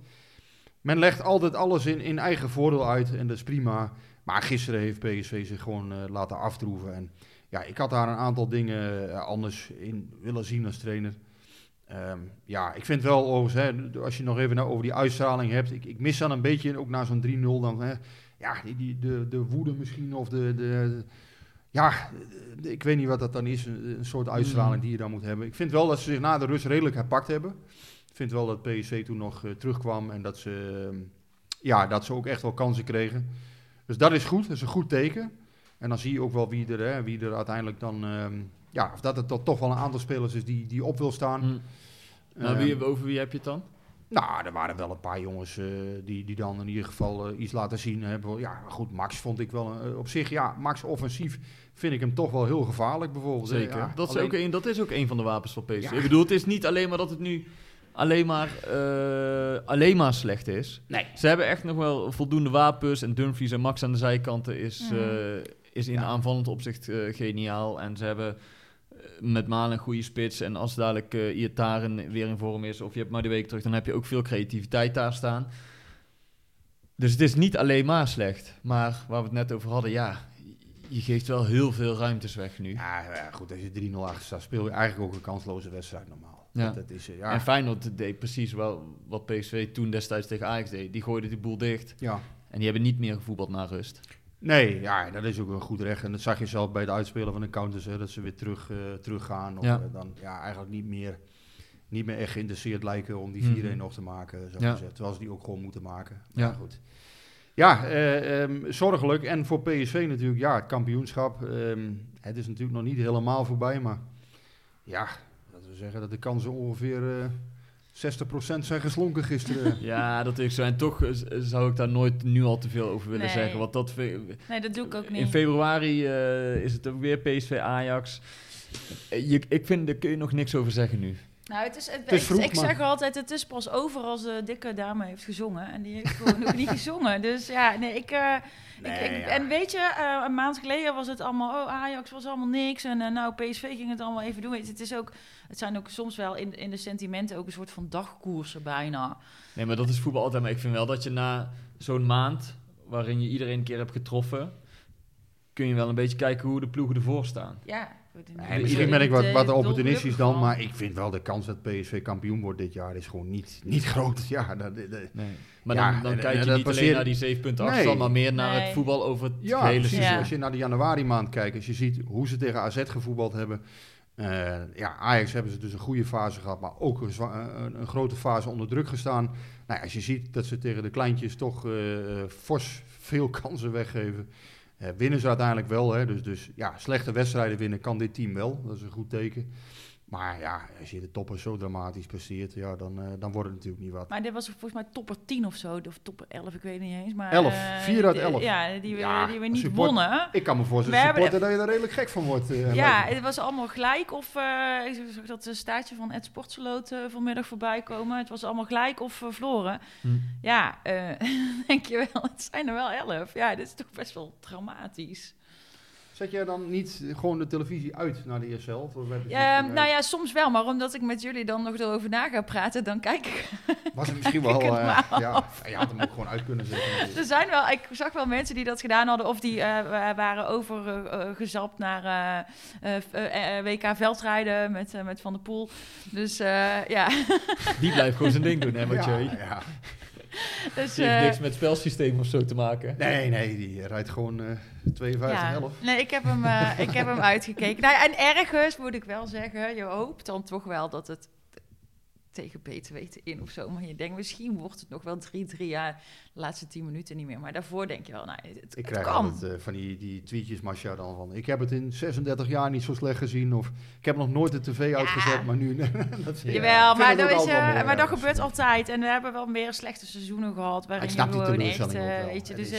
S2: Men legt altijd alles in, in eigen voordeel uit en dat is prima. Maar gisteren heeft PSV zich gewoon eh, laten aftroeven. En ja, ik had daar een aantal dingen eh, anders in willen zien als trainer. Ehm, ja, ik vind wel overigens, hè, als je nog even nou over die uitstraling hebt. Ik, ik mis dan een beetje, ook na zo'n 3-0, dan hè, ja, die, die, de, de woede misschien of de, de, de- ja, de- ik weet niet wat dat dan is, een, een soort uitstraling
S6: Mm.
S2: die je dan moet hebben. Ik vind wel dat ze zich na de rust redelijk herpakt hebben. Ik vind wel dat PSV toen nog eh, terugkwam en dat ze, ehm, ja, dat ze ook echt wel kansen kregen. Dus dat is goed, dat is een goed teken. En dan zie je ook wel wie er, hè, wie er uiteindelijk dan, ehm, ja, of dat het toch, wel een aantal spelers is die, die op wil staan.
S6: Hm. Nou, wie, over wie heb je het dan?
S2: nou, er waren wel een paar jongens eh, die, die dan in ieder geval eh, iets laten zien hebben. Ja, goed, Max vond ik wel eh, op zich, ja, Max offensief vind ik hem toch wel heel gevaarlijk bijvoorbeeld.
S6: Zeker.
S2: Ja,
S6: dat, is
S2: alleen-
S6: ook een, dat is ook een van de wapens van PSV.
S2: Ja.
S6: Ik bedoel, het is niet alleen maar dat het nu alleen maar, alleen maar slecht is.
S2: Nee.
S6: Ze hebben echt nog wel voldoende wapens. En Dumfries en Max aan de zijkanten is,
S1: Mhm.
S6: is in
S2: Ja.
S6: aanvallend opzicht geniaal. En ze hebben met Malen een goede spits. En als dadelijk eh Iataren weer in vorm is, of je hebt maar de week terug, dan heb je ook veel creativiteit daar staan. Dus het is niet alleen maar slecht. Maar waar we het net over hadden, ja, je geeft wel heel veel ruimtes weg nu.
S2: Ja, ja, goed, als je 3-0 achter staat, speel je eigenlijk ook een kansloze wedstrijd normaal.
S6: Ja.
S2: Dat, dat is, eh, ja.
S6: En Feyenoord deed precies wel wat PSV toen destijds tegen Ajax deed. Die gooiden die boel dicht.
S2: ja.
S6: En die hebben niet meer gevoetbald na rust.
S2: Nee, ja, dat is ook een goed recht. En dat zag je zelf bij de uitspelen van de counters, hè, dat ze weer terug, eh, teruggaan. Of
S6: Ja.
S2: eh, dan ja, eigenlijk niet meer, niet meer echt geïnteresseerd lijken om die
S6: Mhm.
S2: 4-1 nog te maken. Zo
S6: Ja.
S2: gezegd. Terwijl ze die ook gewoon moeten maken.
S6: Ja.
S2: Maar goed. Ja, eh, ehm, zorgelijk. En voor PSV natuurlijk, ja, het kampioenschap. ehm, het is natuurlijk nog niet helemaal voorbij, maar ja, laten we zeggen dat de kansen ongeveer 60% zijn geslonken gisteren. (laughs)
S6: Ja, dat is zo. En toch eh, zou ik daar nooit nu al te veel over willen
S1: Nee.
S6: zeggen. Want dat
S1: Nee, dat doe ik ook
S6: in
S1: niet.
S6: februari eh, is het ook weer PSV Ajax. Eh, Je, ik vind, daar kun je nog niks over zeggen nu.
S1: Nou, het is, het,
S2: is
S1: ik,
S2: vroeg,
S1: ik
S2: maar-
S1: zeg altijd, het is pas over als de dikke dame heeft gezongen. En die heeft gewoon nog niet (laughs) gezongen. Dus ja, nee, ik... eh,
S2: Nee,
S1: ik, ik-
S2: ja.
S1: En weet je, eh, een maand geleden was het allemaal... Oh, Ajax was allemaal niks. En eh, nou, PSV ging het allemaal even doen. Je, Het, is ook, het zijn ook soms wel in, in de sentimenten ook een soort van dagkoersen bijna.
S6: Nee, maar dat is voetbal altijd. Maar ik vind wel dat je na zo'n maand, waarin je iedereen een keer hebt getroffen, kun je wel een beetje kijken hoe de ploegen ervoor staan.
S1: Ja.
S2: Nee, misschien ben ik wat, wat opportunistisch dan, maar ik vind wel de kans dat PSV kampioen wordt dit jaar is gewoon niet, niet (laughs) groot. Ja, dat, dat- dat-
S6: Nee. Maar
S2: Ja,
S6: dan, dan kijk je
S2: dat
S6: niet alleen naar die 7 punten
S2: Nee.
S6: afstand, maar meer naar
S1: Nee.
S6: het voetbal over het
S2: ja
S6: hele seizoen.
S1: Ja.
S2: Als je naar de januari maand kijkt, als je ziet hoe ze tegen AZ gevoetbald hebben. eh, ja, Ajax hebben ze dus een goede fase gehad, maar ook een, een, een grote fase onder druk gestaan. Nou, als je ziet dat ze tegen de kleintjes toch eh, eh, fors veel (laughs) kansen weggeven. Eh, winnen ze uiteindelijk wel. Hè? Dus, dus ja, slechte wedstrijden winnen kan dit team wel. Dat is een goed teken. Maar ja, als je de toppers zo dramatisch presteert, ja, dan, eh, dan wordt het natuurlijk niet wat.
S1: Maar dit was volgens mij topper 10 of zo, of topper 11, ik weet het niet eens. Maar,
S2: 11,
S1: eh,
S2: 4 uit
S1: die-
S2: 11.
S1: Ja, die we,
S2: Ja,
S1: die we niet
S2: support-
S1: wonnen.
S2: Ik kan me voorstellen, supporter, dat je er redelijk gek van wordt. eh,
S1: Ja, het was allemaal gelijk. Of eh, ik zag dat een staartje van Ed Sportseloot eh, vanmiddag voorbij komen. Het was allemaal gelijk of eh, verloren.
S6: Hm.
S1: Ja, eh, (laughs) denk je wel, het zijn er wel elf. Ja, dit is toch best wel dramatisch.
S2: Zet jij dan niet gewoon de televisie uit naar de? Of je
S1: Ja, nou ja, soms wel. Maar omdat ik met jullie dan nog erover na ga praten, dan kijk ik. (laughs)
S2: Was het misschien wel...
S1: het
S2: eh, ja, je had hem ook gewoon uit kunnen zetten.
S1: Er zijn wel, ik zag wel mensen die dat gedaan hadden. Of die eh, wa- waren overgezapt naar eh, eh, WK veldrijden met, met Van der Poel. Dus eh, ja,
S6: Die blijft gewoon zijn ding doen, hè, (laughs) Mathieu.
S2: Ja, ja. (laughs)
S1: dus,
S6: Die heeft
S1: eh,
S6: niks met het spelsysteem of zo te maken.
S2: Nee, nee, die rijdt gewoon eh 52
S1: Ja,
S2: 11.
S1: nee, ik heb hem, eh, ik heb hem (laughs) uitgekeken. Nou, ja, en ergens moet ik wel zeggen, je hoopt dan toch wel dat het tegen beter weten in of zo. Maar je denkt, misschien wordt het nog wel 3-3 ja, de laatste 10 minuten niet meer. Maar daarvoor denk je wel, nou, het,
S2: Ik
S1: het
S2: krijg
S1: kan.
S2: altijd eh, van die, die tweetjes, Masha, dan van... Ik heb het in 36 jaar niet zo slecht gezien. Of ik heb nog nooit de tv uitgezet, maar nu... (laughs) dat, ja,
S1: Jawel,
S2: ik
S1: maar, dat, is, eh, maar
S2: ja,
S1: dat gebeurt
S2: eh,
S1: altijd. En we hebben wel meer slechte seizoenen gehad. Waarin
S2: Ik
S1: je
S2: snap die
S1: gewoon echt, eh,
S2: wel.
S1: weet je, dus...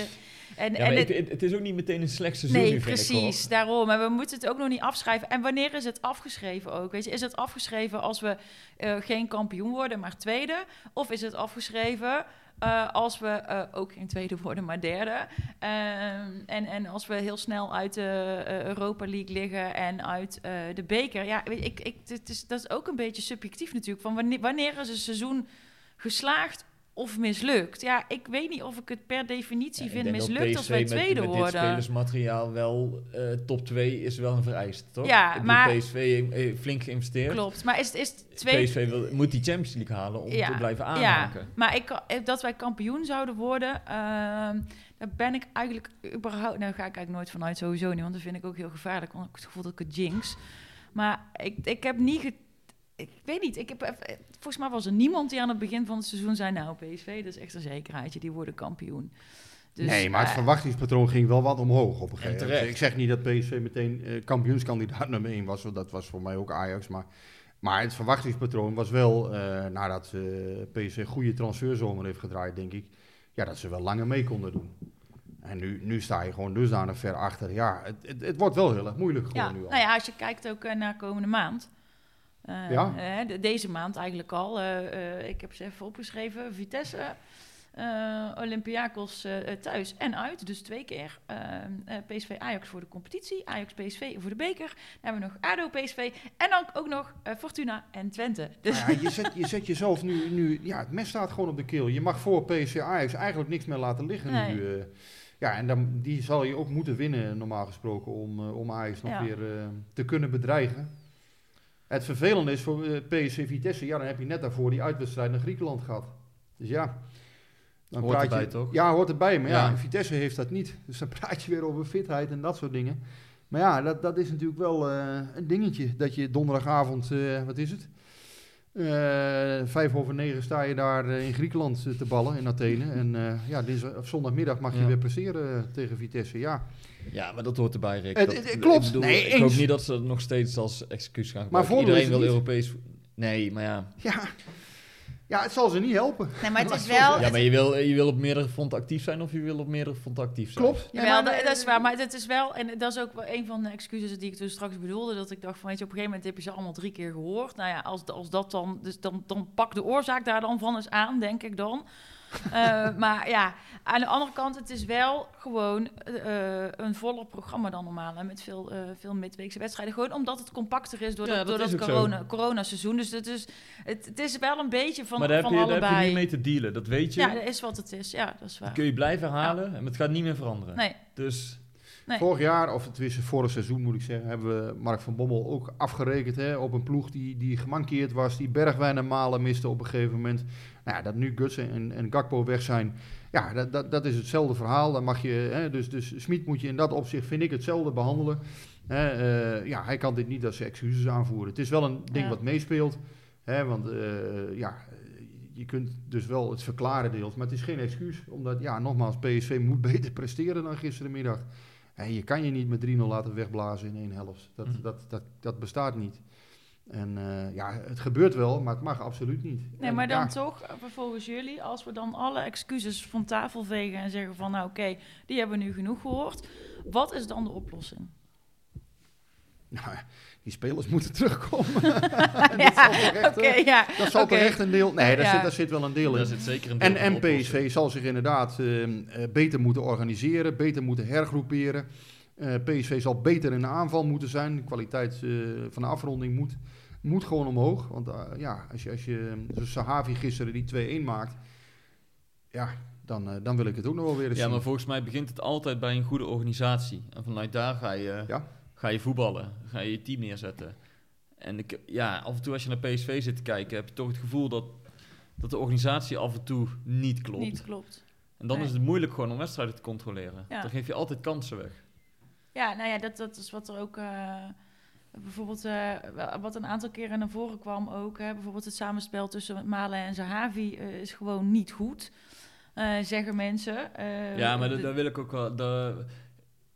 S1: en,
S6: Ja,
S1: en
S6: maar
S1: het-
S6: ik- het, het is ook niet meteen een slecht seizoen
S1: Nee,
S6: nu,
S1: precies. Daarom. En we moeten het ook nog niet afschrijven. En wanneer is het afgeschreven ook? Weet je, is het afgeschreven als we eh, geen kampioen worden, maar tweede? Of is het afgeschreven eh, als we eh, ook geen tweede worden, maar derde? Ehm, en, en als we heel snel uit de Europa League liggen en uit de beker. Ja, ik, ik, het is, dat is ook een beetje subjectief natuurlijk. Van wanneer, wanneer is een seizoen geslaagd of mislukt? Ja, ik weet niet of ik het per definitie
S6: Ja,
S1: vind mislukt als wij
S6: met-
S1: tweede
S6: met,
S1: worden.
S6: dit spelersmateriaal wel eh, top 2 is wel een vereist, toch?
S1: Ja,
S6: Ik
S1: maar-
S6: PSV eh, flink geïnvesteerd.
S1: Klopt, maar is, is twee...
S6: PSV wil, moet die Champions League halen om
S1: Ja,
S6: te blijven
S1: Ja,
S6: aanhaken.
S1: maar ik, eh, dat wij kampioen zouden worden, ehm, daar ben ik eigenlijk überhaupt... Nou, ga ik eigenlijk nooit vanuit, sowieso niet, want dat vind ik ook heel gevaarlijk. Want ik heb het gevoel dat ik het jinx. Maar ik, ik heb niet... ik weet niet, ik heb, even- volgens mij was er niemand die aan het begin van het seizoen zei... Nou, PSV, dat is echt een zekerheidje, die worden kampioen. Dus,
S2: nee, maar het
S1: eh,
S2: verwachtingspatroon ging wel wat omhoog op een gegeven moment. Ik zeg niet dat PSV meteen eh, kampioenskandidaat nummer 1 was, want dat was voor mij ook Ajax. Maar, maar het verwachtingspatroon was wel, eh, nadat eh PSV goede transferzomer heeft gedraaid, denk ik, ja, dat ze wel langer mee konden doen. En nu, nu sta je gewoon dusdanig ver achter. Ja, het, het, het wordt wel heel erg moeilijk gewoon
S1: Ja,
S2: nu al.
S1: nou ja, als je kijkt ook eh, naar komende maand. Eh,
S2: Ja.
S1: deze maand eigenlijk al. eh, eh, ik heb ze even opgeschreven. Vitesse, Olympiakos thuis en uit. Dus twee keer. PSV Ajax voor de competitie. Ajax PSV voor de beker. Dan hebben we nog ADO PSV. En dan ook nog Fortuna en Twente. Dus (laughs)
S2: ja, je, zet, je zet jezelf nu, nu, ja, het mes staat gewoon op de keel. Je mag voor PSV Ajax eigenlijk niks meer laten liggen
S1: Nee.
S2: nu. ja, en dan, die zal je ook moeten winnen, normaal gesproken, om, om Ajax nog
S1: Ja.
S2: weer te kunnen bedreigen. Het vervelende is voor eh, PSV Vitesse, ja, dan heb je net daarvoor die uitwedstrijd naar Griekenland gehad. Dus ja. Dan
S6: Hoort
S2: praat
S6: erbij,
S2: je,
S6: toch?
S2: Ja, hoort erbij. Maar ja.
S6: Ja.
S2: Vitesse heeft dat niet. Dus dan (laughs) praat je weer over fitheid en dat soort dingen. Maar ja, dat, dat is natuurlijk wel eh, een dingetje. Dat je donderdagavond, eh, wat is het? Eh, vijf over negen sta je daar eh, in Griekenland eh, te ballen, in Athene. En ja, dinsdag, of zondagmiddag mag je
S6: Ja.
S2: weer presteren tegen Vitesse. Ja,
S6: Ja, maar dat hoort erbij, Rick. Dat-
S2: het-
S6: ik
S2: klopt.
S6: bedoel,
S2: Nee,
S6: ik hoop niet dat ze het nog steeds als excuus gaan
S2: Maar
S6: gebruiken.
S2: voordeel
S6: Iedereen wil Europees... Nee, maar ja.
S2: ja. Ja, het zal ze niet helpen.
S1: nee, maar het is wel...
S6: Ja, maar je wil, je wil op meerdere fronten actief zijn of je wil op meerdere fronten actief zijn.
S2: Klopt.
S1: Jawel,
S2: Ja, maar,
S1: dat,
S2: eh,
S1: dat is waar. Maar het is wel, en dat is ook wel een van de excuses die ik dus straks bedoelde, dat ik dacht van, weet je, op een gegeven moment heb je ze allemaal drie keer gehoord. Nou ja, als, als dat dan, dus dan, dan pak de oorzaak daar dan van eens aan, denk ik dan. Eh, maar ja, aan de andere kant, het is wel gewoon eh, een voller programma dan normaal. En met veel, eh, veel midweekse wedstrijden. Gewoon omdat het compacter is door
S6: Ja,
S1: dat,
S6: dat
S1: door dat
S6: zo.
S1: corona, coronaseizoen. Dus het is, het, het is wel een beetje van,
S6: maar daar heb,
S1: van
S6: je, daar heb
S1: allebei.
S6: je niet mee te dealen, dat weet je.
S1: ja, dat is wat het is. Ja, dat is waar.
S6: Dat kun je blijven halen en het gaat niet meer veranderen.
S1: Nee,
S6: Dus
S1: Nee.
S2: Vorig jaar, of het is vorig seizoen moet ik zeggen, hebben we Mark van Bommel ook afgerekend hè, op een ploeg die, die gemankeerd was, die Bergwijn en Malen miste op een gegeven moment. Nou ja, dat nu Gutsen en, en Gakpo weg zijn, ja, dat, dat, dat is hetzelfde verhaal. Dan mag je, hè, dus, dus Smit moet je in dat opzicht, vind ik, hetzelfde behandelen. Hè, eh, ja, hij kan dit niet als excuses aanvoeren. Het is wel een ding
S1: Ja.
S2: wat meespeelt, hè, want eh, ja, je kunt dus wel het verklaren deels, maar het is geen excuus. Omdat, ja, nogmaals, PSV moet (laughs) beter presteren dan gisterenmiddag. Je kan je niet met 3-0 laten wegblazen in één helft. Dat,
S6: Mhm.
S2: dat, dat, dat bestaat niet. En eh, ja, het gebeurt wel, maar het mag absoluut niet.
S1: Nee,
S2: En
S1: maar dan
S2: ja,
S1: toch, eh, volgens jullie, als we dan alle excuses van tafel vegen en zeggen van, nou oké, die hebben we nu genoeg gehoord. Wat is dan de oplossing?
S2: nou, die spelers moeten terugkomen. (laughs)
S1: ja,
S2: zal
S1: ja.
S2: dat zal toch echt een deel... Nee, daar,
S1: Ja.
S2: zit, daar zit wel een deel
S6: Daar
S2: in.
S6: zit zeker een deel
S2: En. PSV zal zich inderdaad eh, eh, beter moeten organiseren, beter moeten hergroeperen. Eh, PSV zal beter in de aanval moeten zijn. De kwaliteit eh, van de afronding moet, moet gewoon omhoog. Want ja, als je, als je zoals Sahavi gisteren die 2-1 maakt, ja, dan, dan wil ik het ook nog wel weer eens
S6: Ja,
S2: zien.
S6: maar volgens mij begint het altijd bij een goede organisatie. En vanuit daar ga je,
S2: Ja.
S6: Ga je voetballen, ga je je team neerzetten. En ik, ja, af en toe als je naar PSV zit te kijken, heb je toch het gevoel dat, dat de organisatie af en toe niet klopt.
S1: Niet klopt.
S6: En dan
S1: Nee.
S6: is het moeilijk gewoon om wedstrijden te controleren.
S1: Ja.
S6: Dan geef je altijd kansen weg.
S1: Ja, nou ja, dat, dat is wat er ook eh, bijvoorbeeld, eh, wat een aantal keren naar voren kwam ook. Hè, bijvoorbeeld het samenspel tussen Malen en Zahavi eh, is gewoon niet goed, zeggen mensen.
S6: Ja, maar daar wil ik ook wel...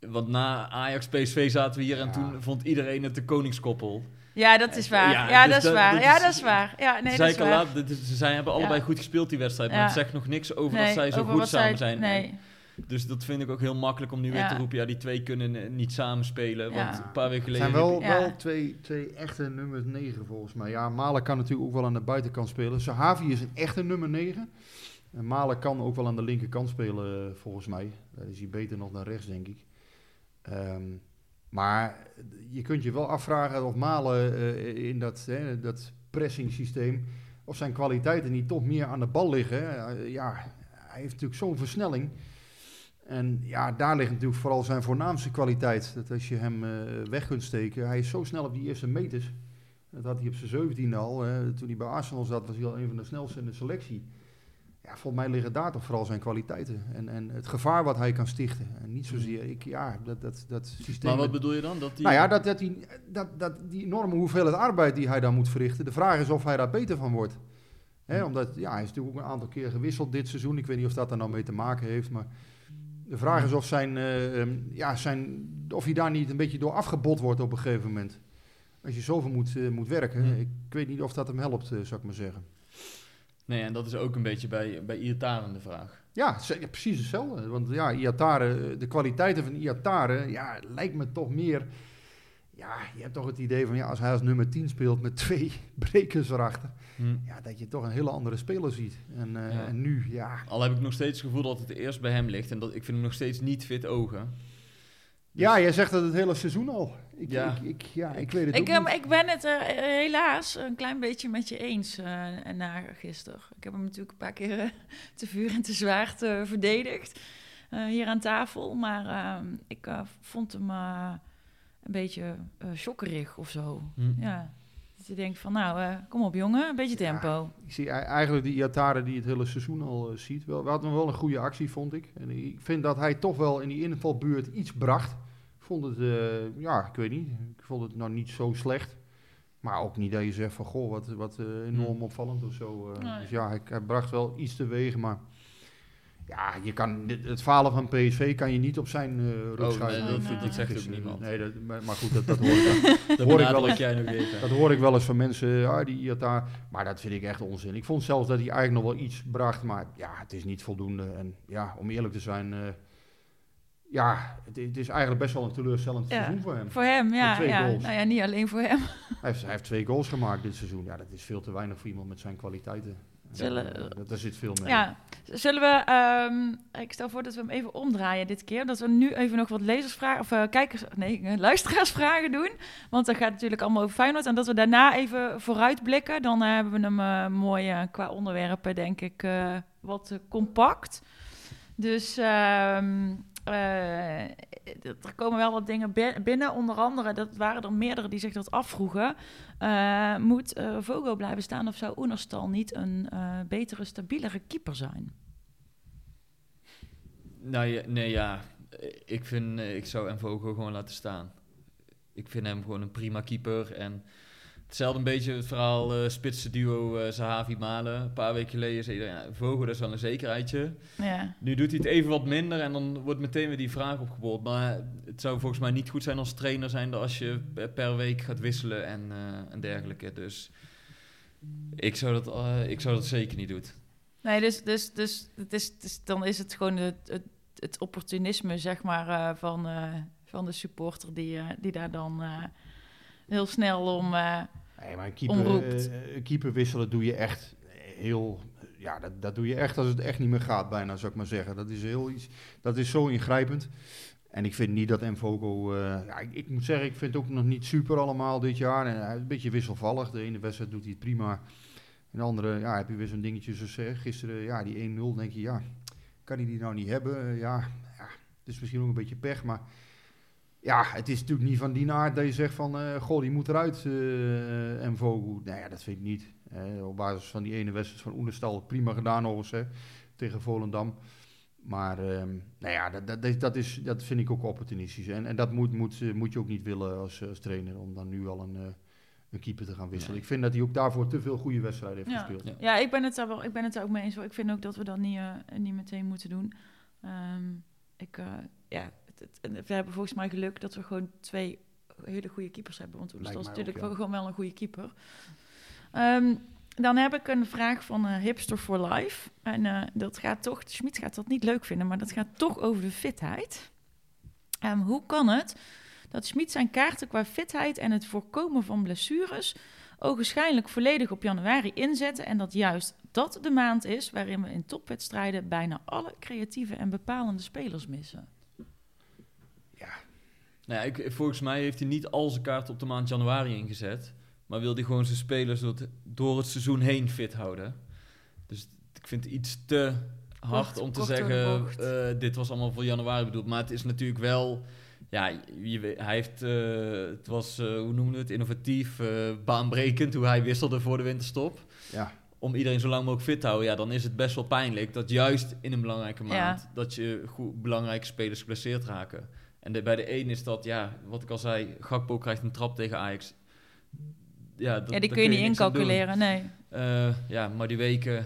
S6: want na Ajax-PSV zaten we hier en
S2: Ja.
S6: toen vond iedereen het de koningskoppel.
S1: ja, dat is waar.
S6: Ja,
S1: Ja,
S6: dus
S1: dat is waar.
S6: dat
S1: Ja, dat is waar. Ja, nee, dat is waar.
S6: laat, dit is- zij hebben allebei
S1: Ja.
S6: goed gespeeld die wedstrijd, maar
S1: Ja.
S6: het zegt nog niks over
S1: Nee,
S6: dat zij zo goed samen
S1: zij-
S6: zijn.
S1: Nee.
S6: Dus dat vind ik ook heel makkelijk om nu weer te roepen, ja, die twee kunnen eh, niet samen spelen. Want
S1: Ja.
S6: een paar weken
S2: Het
S6: geleden...
S2: zijn wel,
S1: Ja.
S2: wel twee, twee echte nummer 9 volgens mij. Ja, Malen kan natuurlijk ook wel aan de buitenkant spelen. Sahavi is een echte nummer 9. En Malen kan ook wel aan de linkerkant spelen, eh, volgens mij. Daar is hij beter nog dan rechts, denk ik. Ehm, maar je kunt je wel afvragen of Malen eh, in dat, hè, dat pressing systeem... of zijn kwaliteiten niet toch meer aan de bal liggen. Eh, ja, hij heeft natuurlijk zo'n versnelling... En ja, daar ligt natuurlijk vooral zijn voornaamste kwaliteit. Dat als je hem eh, weg kunt steken, hij is zo snel op die eerste meters. Dat had hij op zijn zeventiende al. Hè. Toen hij bij Arsenal zat, was hij al een van de snelste in de selectie. Ja, volgens mij liggen daar toch vooral zijn kwaliteiten. En, en het gevaar wat hij kan stichten. En niet zozeer, ik, ja, dat, dat, dat systeem...
S6: Maar wat bedoel je dan? Dat die...
S2: nou ja, dat, dat, die, dat, dat die enorme hoeveelheid arbeid die hij dan moet verrichten. De vraag is of hij daar beter van wordt. Hè, omdat, ja, hij is natuurlijk ook een aantal keer gewisseld dit seizoen. Ik weet niet of dat er nou mee te maken heeft, maar... De vraag is of, zijn, eh, ehm, ja, zijn, of hij daar niet een beetje door afgebot wordt op een gegeven moment. Als je zoveel moet, eh, moet werken.
S6: Hmm.
S2: Ik weet niet of dat hem helpt, eh, zou ik maar zeggen.
S6: Nee, en dat is ook een beetje bij, bij Iataren de vraag.
S2: Ja, precies hetzelfde. Want ja, Iatare, eh, de kwaliteiten van Iatare, ja, lijkt me toch meer... Ja, je hebt toch het idee van, ja, als hij als nummer 10 speelt met (laughs) twee brekers erachter... Ja, dat je toch een hele andere speler ziet. En, eh,
S6: Ja.
S2: en nu, ja...
S6: Al heb ik nog steeds het gevoel dat het eerst bij hem ligt. En dat ik vind hem nog steeds niet fit ogen.
S2: Ja, jij zegt dat het hele seizoen al. Ik,
S6: Ja.
S2: ik, ik, ja, ik weet het
S1: Ik,
S2: ook
S1: ehm,
S2: niet.
S1: ik ben het eh, helaas een klein beetje met je eens eh na gisteren. Ik heb hem natuurlijk een paar keer (laughs) te vuur en te zwaard verdedigd eh, hier aan tafel. Maar ehm, ik vond hem eh, een beetje eh shokkerig of zo.
S6: Hm.
S1: Ja. Dat je denkt van, nou, eh, kom op jongen, een beetje
S2: Ja.
S1: tempo.
S2: Ik zie ei- eigenlijk die Iatare die het hele seizoen al ziet. Wel, we hadden wel een goede actie, vond ik. En ik vind dat hij toch wel in die invalbuurt iets bracht. Ik vond het, eh, ja, ik weet niet. Ik vond het nou niet zo slecht. Maar ook niet dat je zegt van, goh, wat, wat eh, enorm
S6: Hmm.
S2: opvallend of zo. eh.
S1: Nee.
S2: Dus ja, hij, hij bracht wel iets teweeg, maar... Ja, je kan, dit- het falen van PSV kan je niet op zijn eh rug
S6: Oh,
S2: schuiven.
S6: nee,
S1: dat-
S2: vind
S1: dat
S2: ik.
S6: zegt ook
S2: Dus,
S6: niemand.
S2: Nee, dat, maar, maar goed, dat, dat hoor (laughs) ik wel.
S6: Dat
S2: hoor ik wel eens.
S6: jij nog even.
S2: Dat hoor ik wel eens van mensen, ah, die Iata. Maar dat vind ik echt onzin. Ik vond zelfs dat hij eigenlijk nog wel iets bracht, maar ja, het is niet voldoende. En ja, om eerlijk te zijn, eh, ja, het, het is eigenlijk best wel een teleurstellend
S1: Ja.
S2: seizoen voor hem.
S1: Voor hem, ja.
S2: twee
S1: ja.
S2: goals.
S1: Nou ja, niet alleen voor hem.
S2: Hij heeft, hij heeft twee goals gemaakt dit seizoen. Ja, dat is veel te weinig voor iemand met zijn kwaliteiten.
S1: Zullen-
S2: Ja, daar zit veel mee.
S1: Ja, zullen we, ehm, ik stel voor dat we hem even omdraaien dit keer. Dat we nu even nog wat lezersvragen, of eh, kijkers, nee, eh, luisteraarsvragen (laughs) doen. Want dat gaat natuurlijk allemaal over Feyenoord. En dat we daarna even vooruitblikken. Dan eh, hebben we hem eh, mooi qua onderwerpen, denk ik, wat compact. Dus ehm, eh, er komen wel wat dingen bi- binnen. Onder andere, dat waren er meerdere die zich dat afvroegen. Eh, moet eh Vogo blijven staan of zou Oenerstal niet een betere, stabielere keeper zijn?
S6: Nou ja, nee, ja. Ik vind, ik zou Envogo gewoon laten staan. Ik vind hem gewoon een prima keeper. En Hetzelfde een beetje het verhaal eh spitse duo eh Zahavi Malen. Een paar weken geleden zei iedereen, ja, Vogel dat is wel een zekerheidje.
S1: Ja.
S6: Nu doet hij het even wat minder en dan wordt meteen weer die vraag opgeboord. Maar het zou volgens mij niet goed zijn als trainer zijn als je per week gaat wisselen en, eh, en dergelijke. Dus ik zou dat, ik zou dat zeker niet doen.
S1: Nee, dus, dus, dus, het is, is- dan is het gewoon het, het, het opportunisme, zeg maar, van, van de supporter die, die daar dan heel snel om... eh,
S2: Nee, maar een keeper, eh, keeper wisselen doe je echt heel... Ja, dat, dat doe je echt als het echt niet meer gaat, bijna, zou ik maar zeggen. Dat is, heel iets, dat is zo ingrijpend. En ik vind niet dat Mvogo... eh ja, ik, ik moet zeggen, ik vind het ook nog niet super allemaal dit jaar. En een beetje wisselvallig. De ene wedstrijd doet hij het prima. En de andere, ja, heb je weer zo'n dingetje zoals gisteren. Ja, die 1-0, denk je, ja, kan hij die nou niet hebben? Ja, ja, het is misschien ook een beetje pech, maar... Ja, het is natuurlijk niet van die aard dat je zegt van, eh goh, die moet eruit, eh en Vogel. Nou ja, dat vind ik niet. Eh, op basis van die ene wedstrijd van Oenestal, prima gedaan overigens, hè, tegen Volendam. Maar, ehm, nou ja, dat, dat, is- dat, is, dat vind ik ook opportunistisch. En, en dat moet, moet, moet je ook niet willen als, als trainer, om dan nu al een, eh, een keeper te gaan wisselen.
S6: Nee.
S2: Ik vind dat hij ook daarvoor te veel goede wedstrijden heeft
S1: Ja.
S2: gespeeld.
S6: Ja.
S1: Ja, ik ben het daar wel. Ik ben het daar ook mee eens. Ik vind ook dat we dat niet, eh, niet meteen moeten doen. Ehm, ik, eh, ja, we hebben volgens mij geluk dat we gewoon twee hele goede keepers hebben. Want dat is natuurlijk
S2: ook, ja.
S1: wel gewoon wel een goede keeper. Ehm, dan heb ik een vraag van eh, Hipster for Life. En eh, dat gaat toch, Schmid gaat dat niet leuk vinden, maar dat gaat toch over de fitheid. Ehm, hoe kan het dat Schmid zijn kaarten qua fitheid en het voorkomen van blessures ogenschijnlijk volledig op januari inzetten en dat juist dat de maand is waarin we in topwedstrijden bijna alle creatieve en bepalende spelers missen.
S6: Nou ja, ik, volgens mij heeft hij niet al zijn kaarten op de maand januari ingezet. Maar wil hij gewoon zijn spelers door het, door het seizoen heen fit houden. Dus ik vind het iets te hard
S1: Kort-
S6: om te zeggen, eh, dit was allemaal voor januari bedoeld. Maar het is natuurlijk wel, ja, je, weet- hij heeft, eh, het was, eh, hoe noemen we het, innovatief, baanbrekend hoe hij wisselde voor de winterstop.
S2: Ja.
S6: Om iedereen zo lang mogelijk fit te houden, ja, dan is het best wel pijnlijk dat juist in een belangrijke
S1: Ja.
S6: maand, dat je goed, belangrijke spelers geblesseerd raken. En de, bij de een is dat, ja, wat ik al zei, Gakpo krijgt een trap tegen Ajax. Ja, dat,
S1: ja, die kun je niet incalculeren, nee.
S6: Eh, ja, maar die weken...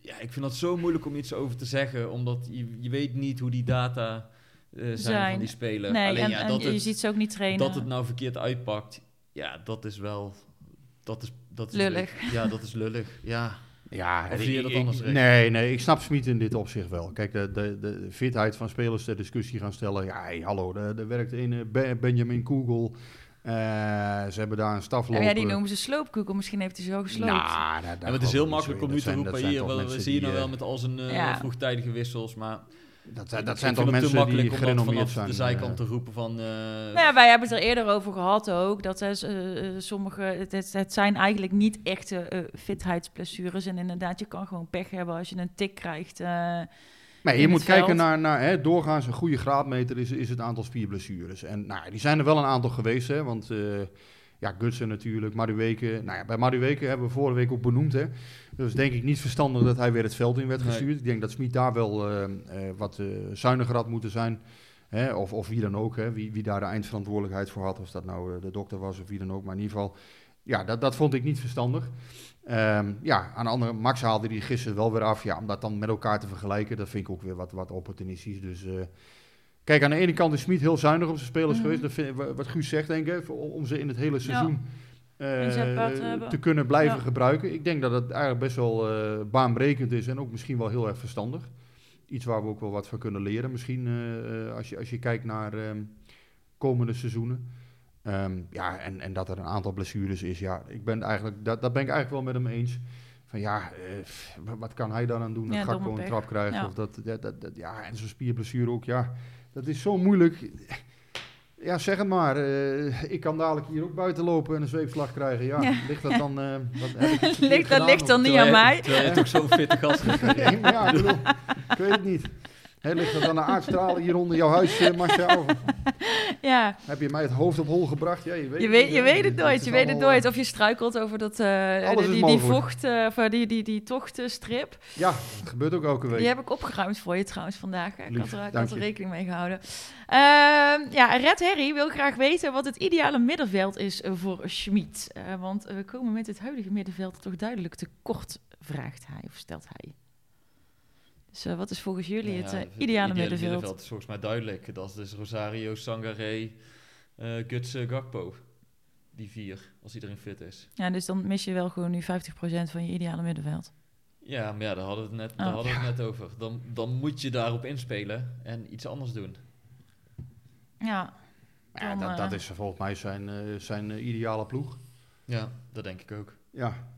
S6: Ja, ik vind dat zo moeilijk om iets over te zeggen, omdat je, je weet niet hoe die data eh, zijn,
S1: Zijn.
S6: van die speler.
S1: Nee,
S6: Alleen
S1: en,
S6: ja,
S1: en
S6: dat
S1: je
S6: het,
S1: ziet ze ook niet trainen.
S6: dat het nou verkeerd uitpakt, ja, dat is wel... Dat is, dat is
S1: Lullig.
S6: Ja, dat is lullig. Ja,
S2: Ja,
S6: Of zie je dat
S2: ik-
S6: anders?
S2: Nee, nee, ik snap Smit in dit opzicht wel. Kijk, de, de, de fitheid van spelers ter discussie gaan stellen. Ja, hey, hallo, er er werkt een eh, Be- Benjamin Kugel. Eh, ze hebben daar een staf
S1: Ja,
S2: lopen.
S1: ja, die noemen ze sloopkoeken. Misschien heeft hij ze wel gesloopt.
S2: Nou, daar- daar
S6: en het is heel makkelijk
S2: zo
S6: om nu te roepen, hier,
S2: toch
S6: wel,
S2: mensen
S6: zie je nou wel
S2: eh,
S6: met al zijn eh,
S1: Ja.
S6: vroegtijdige wissels, maar...
S2: Dat, zijn- dat zijn toch mensen die
S6: makkelijk om dat
S2: gerenommeerd
S6: vanaf
S2: zijn.
S6: de zijkant
S2: eh.
S6: te roepen van... eh,
S1: Nou ja, wij hebben het er eerder over gehad ook. Dat eh, eh, sommige, het, het, zijn eigenlijk niet echte eh, fitheidsblessures. En inderdaad, je kan gewoon pech hebben als je een tik krijgt. eh,
S2: Nee,
S1: in
S2: je moet kijken naar, naar hè, doorgaans een goede graadmeter is, is het aantal spierblessures. En nou, die zijn er wel een aantal geweest, hè, want eh ja, Gutsen natuurlijk, Maduweke. Nou ja, bij Maduweke hebben we vorige week ook benoemd, hè. Dus denk ik niet verstandig dat hij weer het veld in werd
S6: Nee.
S2: gestuurd. Ik denk dat Smit daar wel eh, eh, wat eh, zuiniger had moeten zijn. Hè, of, of wie dan ook, hè, wie, wie daar de eindverantwoordelijkheid voor had. Of dat nou de dokter was of wie dan ook. Maar in ieder geval, ja, dat, dat vond ik niet verstandig. Ehm, ja, aan de andere, Max haalde die gisteren wel weer af. Ja, om dat dan met elkaar te vergelijken, dat vind ik ook weer wat, wat opportunistisch. Dus kijk, aan de ene kant is Smit heel zuinig op zijn spelers
S1: Mhm.
S2: geweest. Dat vind, wat Guus zegt, denk ik, om ze in het hele seizoen eh,
S1: te
S2: kunnen blijven
S1: Ja.
S2: gebruiken. Ik denk dat het eigenlijk best wel eh, baanbrekend is en ook misschien wel heel erg verstandig. Iets waar we ook wel wat van kunnen leren, misschien eh, als, je, als je kijkt naar ehm, komende seizoenen. Ehm, ja, en, en dat er een aantal blessures is. Ja, ik ben eigenlijk, dat, dat ben ik eigenlijk wel met hem eens. Van ja, wat- kan hij dan aan doen? Dat
S1: Ja,
S2: Gakpo
S1: domme
S2: een
S1: pech.
S2: trap krijgt.
S1: Ja.
S2: Of dat, dat- ja, en zo'n spierblessure ook. Ja, dat is zo moeilijk. Ja, zeg het maar. eh, ik kan dadelijk hier ook buiten lopen en een zweepslag krijgen. Ja,
S1: Ja.
S2: ligt dat dan... eh, wat, heb ik (laughs)
S1: ligt, dat ligt dan niet aan mij.
S6: Terwijl je toch zo'n fitte gast (laughs)
S2: maar ja, ik bedoel, ik weet het niet. Hè, ligt dat aan de aardstralen hier onder jouw huis, eh, Marcia? Of (laughs)
S1: Ja,
S2: heb je mij het hoofd op hol gebracht? Ja, je weet
S1: je
S2: het
S1: weet, je weet het nooit. Je weet het nooit. Of je struikelt over dat, eh,
S2: is
S1: die, die vocht, eh, of, eh, die, die, die tochtstrip.
S2: eh, Ja, dat gebeurt ook elke week.
S1: Die heb ik opgeruimd voor je trouwens vandaag. hè. Ik
S2: Lief,
S1: had er, ik
S2: dank
S1: had er
S2: je.
S1: rekening mee gehouden. Ehm, ja, Red Harry wil graag weten wat het ideale middenveld is eh, voor Schmid. Eh, want we komen met het huidige middenveld toch duidelijk tekort, vraagt hij of stelt hij. Dus eh, wat is volgens jullie
S6: Nou
S1: het eh, ideale, middenveld?
S6: middenveld is volgens mij duidelijk. Dat is dus Rosario, Sangaré, eh Gutsen, Gakpo. Die vier, als iedereen fit is.
S1: Ja, dus dan mis je wel gewoon nu 50% van je ideale middenveld.
S6: Ja, maar ja, daar hadden we het net, daar
S1: Oh.
S6: hadden we het net (laughs) over. Dan, dan moet je daarop inspelen en iets anders doen.
S1: Ja,
S2: Ja,
S1: Dan,
S2: dat, dat is volgens mij zijn, eh, zijn ideale ploeg.
S6: Ja, dat denk ik ook.
S2: Ja,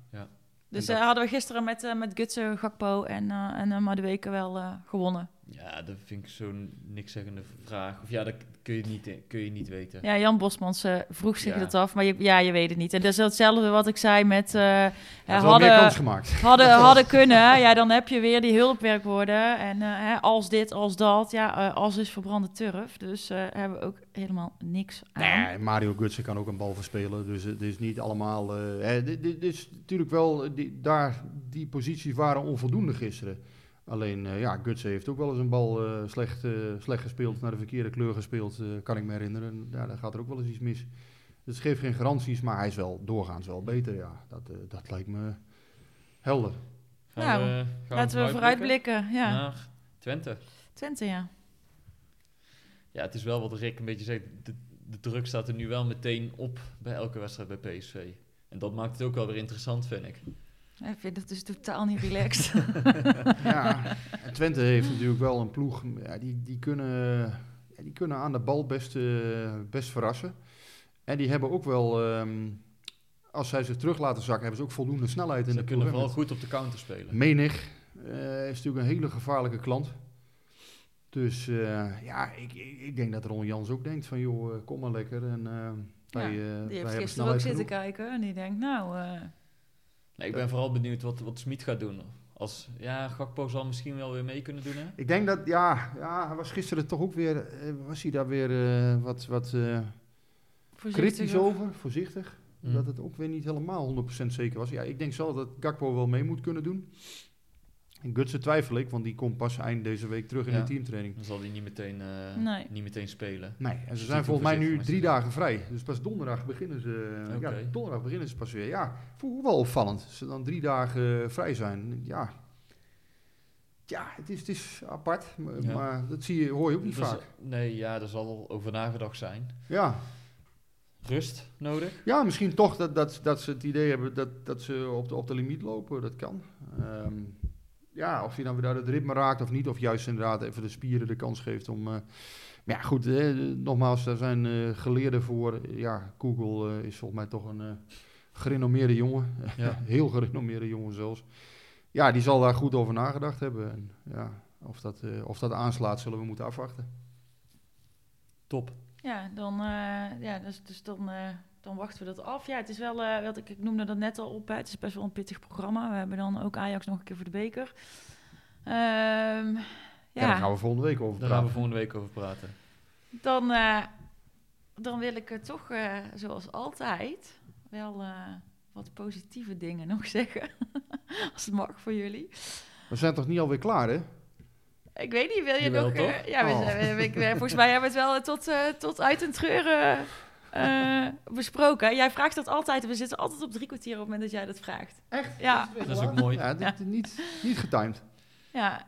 S1: dus
S2: dat-
S1: eh, hadden we gisteren met, eh met Gutsen, Gakpo en, eh en Madueke wel gewonnen.
S6: Ja, dat vind ik zo'n niks zeggende vraag. Of ja, dat kun je niet, kun je niet weten.
S1: Ja, Jan Bosmans eh, vroeg zich
S6: Ja.
S1: dat af, maar je, ja, je weet het niet. En dat is hetzelfde wat ik zei met... eh, ja,
S2: meer
S1: hadden,
S2: kans gemaakt. (laughs)
S1: hadden, hadden kunnen, ja, dan heb je weer die hulpwerkwoorden. En eh, hè, als dit, als dat, ja, eh, als is verbrande turf. Dus eh, hebben we ook helemaal niks aan.
S2: Nee, Mario Gutsen kan ook een bal verspelen. Dus het is niet allemaal. eh, hè, dit, dit is natuurlijk wel. Die, daar, die posities waren onvoldoende gisteren. Alleen, eh, ja, Gutsen heeft ook wel eens een bal eh, slecht, eh, slecht gespeeld, naar de verkeerde kleur gespeeld, eh, kan ik me herinneren. En Ja, daar gaat er ook wel eens iets mis. Dus het geeft geen garanties, maar hij is wel doorgaans wel beter. Ja, dat, eh, dat lijkt me helder.
S6: Gaan
S1: Nou,
S6: we, gaan
S1: Laten we vooruitblikken. Ja,
S6: naar Twente.
S1: Twente, ja.
S6: Ja, het is wel wat Rick een beetje zegt. De, de druk staat er nu wel meteen op bij elke wedstrijd bij PSV. En dat maakt het ook wel weer interessant, vind ik.
S1: Ik vind het dus totaal niet relaxed. (laughs)
S2: Ja, en (laughs) Twente heeft natuurlijk wel een ploeg. Ja, die, die, kunnen, ja, die kunnen aan de bal best, eh, best verrassen. En die hebben ook wel, ehm, als zij zich terug laten zakken, hebben ze ook voldoende snelheid in
S6: Ze
S2: de
S6: kunnen
S2: ploeg. hè,
S6: vooral goed op de counter spelen.
S2: Menig eh, is natuurlijk een hele gevaarlijke klant. Dus eh, ja, ik, ik, denk dat Ron Jans ook denkt van joh, kom maar lekker. En, eh, wij, eh,
S1: Die
S2: wij
S1: heeft
S2: hebben
S1: gisteren ook
S2: snelheid
S1: zitten
S2: genoeg.
S1: kijken en die denkt, nou...
S6: Nee, ik ben vooral benieuwd wat, wat Smit gaat doen. Als, ja, Gakpo zal misschien wel weer mee kunnen doen, hè?
S2: Ik denk dat, ja, ja, hij was gisteren toch ook weer, eh, was hij daar weer eh, wat, wat eh,
S1: voorzichtig
S2: kritisch over, voorzichtig.
S6: Mm.
S2: Dat het ook weer niet helemaal 100% zeker was. Ja, ik denk zelf dat Gakpo wel mee moet kunnen doen. En Gutsen twijfel ik, want die komt pas eind deze week terug in
S6: Ja.
S2: de teamtraining.
S6: Dan zal hij niet meteen, eh,
S1: Nee.
S6: niet meteen spelen.
S2: Nee, en ze
S6: Dus
S2: zijn volgens mij nu drie dagen vrij. Dus pas donderdag beginnen ze. Ja,
S6: Oké.
S2: donderdag beginnen ze pas weer. Ja, voel wel opvallend. Als ze dan drie dagen eh, vrij zijn. Ja, ja het, is, het is apart. Maar,
S6: Ja.
S2: maar dat zie je, hoor je ook niet
S6: Dus,
S2: vaak.
S6: eh, nee, ja, daar zal over nagedacht zijn.
S2: Ja.
S6: Rust nodig.
S2: ja, misschien toch dat, dat, dat ze het idee hebben dat, dat ze op de, op de limiet lopen. Dat kan. Ehm, ja, of je dan weer uit het ritme raakt of niet. Of juist inderdaad even de spieren de kans geeft om... eh, maar ja, goed, eh, nogmaals, daar zijn eh, geleerden voor. Ja, Google eh, is volgens mij toch een eh, gerenommeerde jongen. (laughs)
S6: Ja.
S2: Heel gerenommeerde jongen zelfs. Ja, die zal daar goed over nagedacht hebben. En, ja, of, dat, eh, of dat aanslaat, zullen we moeten afwachten.
S6: Top.
S1: Ja, dan, eh, ja, dus, dus dan, eh, dan wachten we dat af. Ja, het is wel, eh, wat ik, ik noemde dat net al op, hè, het is best wel een pittig programma. We hebben dan ook Ajax nog een keer voor de beker. Ehm,
S2: Ja. daar gaan we volgende week over
S6: Daar gaan we
S2: praten.
S6: volgende week over praten.
S1: dan, eh, dan wil ik eh, toch, eh, zoals altijd, wel eh, wat positieve dingen nog (laughs) zeggen. Als het mag voor jullie.
S2: We zijn toch niet alweer klaar, hè?
S1: Ik weet niet, wil je
S6: Jawel,
S1: nog... eh,
S6: toch?
S1: ja, we
S2: Oh.
S1: we- volgens mij hebben we het wel tot, eh, tot uit een treuren eh, besproken. Jij vraagt dat altijd. We zitten altijd op drie kwartier op het moment dat jij dat vraagt.
S2: Echt?
S1: Ja,
S6: Dat is ook mooi.
S2: Ja, dit, Niet, niet getimed.
S1: ja.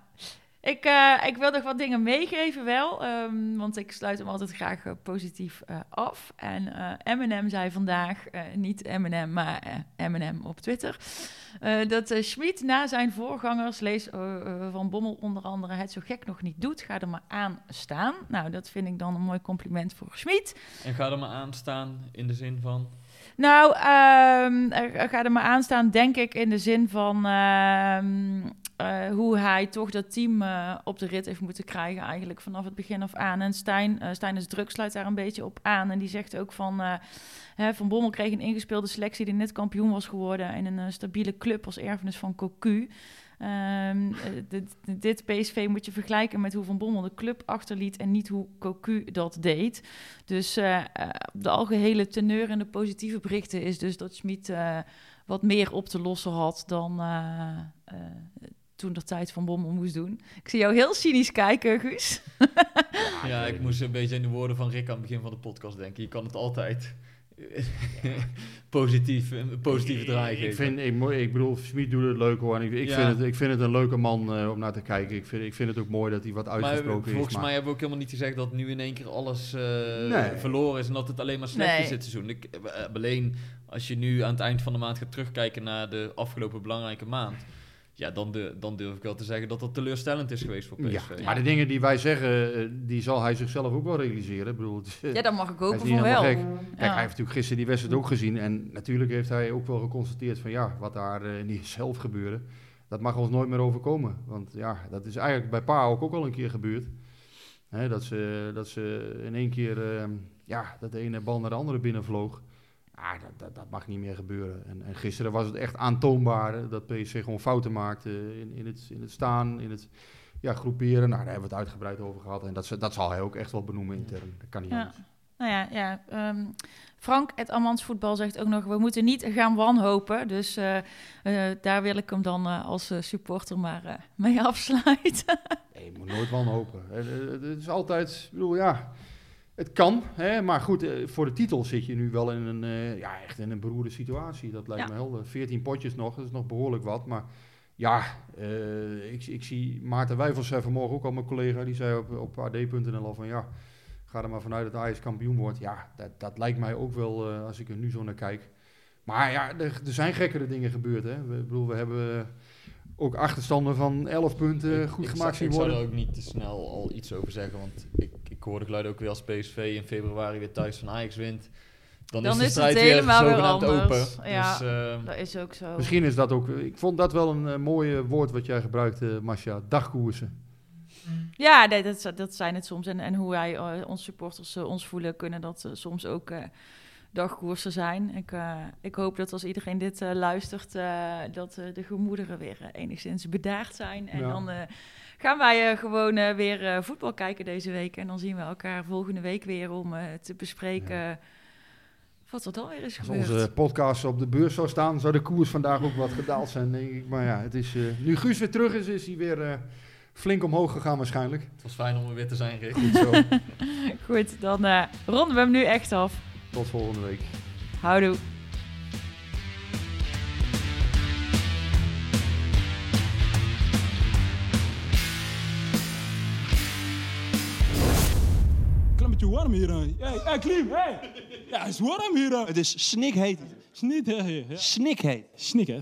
S1: Ik, eh, ik wil nog wat dingen meegeven wel, ehm, want ik sluit hem altijd graag eh, positief eh, af. En Eminem zei vandaag, niet Eminem, maar Eminem op Twitter, dat Schmid na zijn voorgangers, lees Van Bommel onder andere, het zo gek nog niet doet, ga er maar aan staan. Nou, dat vind ik dan een mooi compliment voor Schmid.
S6: En ga er maar aan staan in de zin van...
S1: Nou, ehm er, er maar aan staan, denk ik, in de zin van ehm, eh, hoe hij toch dat team eh, op de rit heeft moeten krijgen, eigenlijk vanaf het begin af aan. En Stijn, eh Stijn is druk, sluit daar een beetje op aan. En die zegt ook van, eh, Van Bommel kreeg een ingespeelde selectie die net kampioen was geworden in een eh, stabiele club als erfenis van Cocu. Ehm, eh, dit, dit PSV moet je vergelijken met hoe Van Bommel de club achterliet en niet hoe Cocu dat deed. Dus eh, eh, de algehele teneur en de positieve berichten is dus dat Schmid wat meer op te lossen had dan toen de tijd Van Bommel moest doen. Ik zie jou heel cynisch kijken, Guus. (laughs)
S6: Ja, ik moest een beetje in de woorden van Rick aan het begin van de podcast denken. Je kan het altijd (laughs) positief, een positieve draai
S2: ik,
S6: geven.
S2: vind, ik, ik bedoel, Smit doet het leuk hoor. En ik, ik,
S6: Ja.
S2: vind het, ik vind het een leuke man eh, om naar te kijken. Ik vind, ik vind het ook mooi dat hij wat
S6: maar
S2: uitgesproken
S6: volgens
S2: is.
S6: mij hebben we ook helemaal niet gezegd dat nu in één keer alles eh,
S2: Nee.
S6: verloren is en dat het alleen maar slecht
S1: Nee.
S6: is dit seizoen. Ik, eh, alleen als je nu aan het eind van de maand gaat terugkijken naar de afgelopen belangrijke maand, ja, dan, de, dan durf ik wel te zeggen dat dat teleurstellend is geweest voor
S2: ja,
S6: PSV.
S2: maar de dingen die wij zeggen, eh, die zal hij zichzelf ook wel realiseren. Ik bedoel, (laughs) het
S1: Ja, dat mag ik hopen
S2: niet
S1: voor wel.
S2: gek. Kijk,
S1: Ja.
S2: hij heeft natuurlijk gisteren die wedstrijd ook gezien. En natuurlijk heeft hij ook wel geconstateerd van ja, wat daar eh, niet (laughs) zelf gebeurde. Dat mag ons nooit meer overkomen. Want ja, dat is eigenlijk bij Pa ook, ook al een keer gebeurd. Hè, dat, ze, dat ze in één keer, eh, ja, dat de ene bal naar de andere binnenvloog. Ah, dat, dat, dat mag niet meer gebeuren. En, en gisteren was het echt aantoonbaar dat PSV gewoon fouten maakte in, in, het, in het staan, in het ja, groeperen. Nou, daar hebben we het uitgebreid over gehad. En dat, ze- dat zal hij ook echt wel benoemen intern. Dat kan niet
S1: Ja.
S2: anders.
S1: Nou ja, ja ehm, Frank, het Amans voetbal zegt ook nog, we moeten niet gaan wanhopen. Dus eh, eh, daar wil ik hem dan eh, als supporter maar mee afsluiten. (laughs)
S2: Nee, je moet nooit wanhopen. Het is altijd, ik bedoel, ja, het kan. Hè, maar goed, eh, voor de titel zit je nu wel in een, eh, ja, echt in een beroerde situatie. Dat lijkt
S1: Ja.
S2: me helder. 14 potjes nog, dat is nog behoorlijk wat. Maar ja, eh, ik, ik zie Maarten Wijfels zei vanmorgen ook al mijn collega, die zei op, op ad.nl al van ja, ga er maar vanuit dat Ajax kampioen wordt. Ja, dat, dat lijkt mij ook wel als ik er nu zo naar kijk. Maar ja, er, er zijn gekkere dingen gebeurd. Hè. We, ik bedoel, we hebben ook achterstanden van 11 punten
S6: Ik-
S2: goed
S6: ik
S2: gemaakt zien
S6: Ik
S2: worden.
S6: zou er ook niet te snel al iets over zeggen, want ik, ik hoorde geluid ook weer als PSV in februari weer thuis van Ajax wint. Dan,
S1: Dan
S6: is de
S1: is het
S6: strijd weer
S1: helemaal weer
S6: zogenaamd
S1: anders.
S6: open.
S1: Ja.
S6: Dus, eh,
S1: Dat is ook zo.
S2: Misschien is dat ook. Ik vond dat wel een eh, mooie woord wat jij gebruikte, Masha. Dagkoersen.
S1: Ja, nee, dat, dat zijn het soms. En, en hoe wij, eh, onze supporters, ons voelen, kunnen dat soms ook eh, dagkoersen zijn. Ik, eh, ik hoop dat als iedereen dit eh, luistert, eh, dat de gemoederen weer enigszins bedaard zijn. En
S2: Ja.
S1: dan eh, gaan wij eh, gewoon weer eh, voetbal kijken deze week. En dan zien we elkaar volgende week weer om te bespreken wat er dan weer is
S2: Als
S1: gebeurd.
S2: onze podcast op de beurs zou staan, zou de koers vandaag ook wat gedaald zijn, denk ik. Maar ja, het is, eh, nu Guus weer terug is, is hij weer eh, flink omhoog gegaan waarschijnlijk.
S6: het was fijn om er weer te zijn, Rick.
S2: Goed zo. (laughs)
S1: Goed, dan eh, ronden we hem nu echt af.
S2: Tot volgende week.
S1: Houdoe.
S7: Beetje warm hier. Hey, hey, Klim, hey. Ja, het is warm hier.
S8: Het is snikheet.
S7: Hè? hè.
S8: Snikheet.
S7: Snik, hè?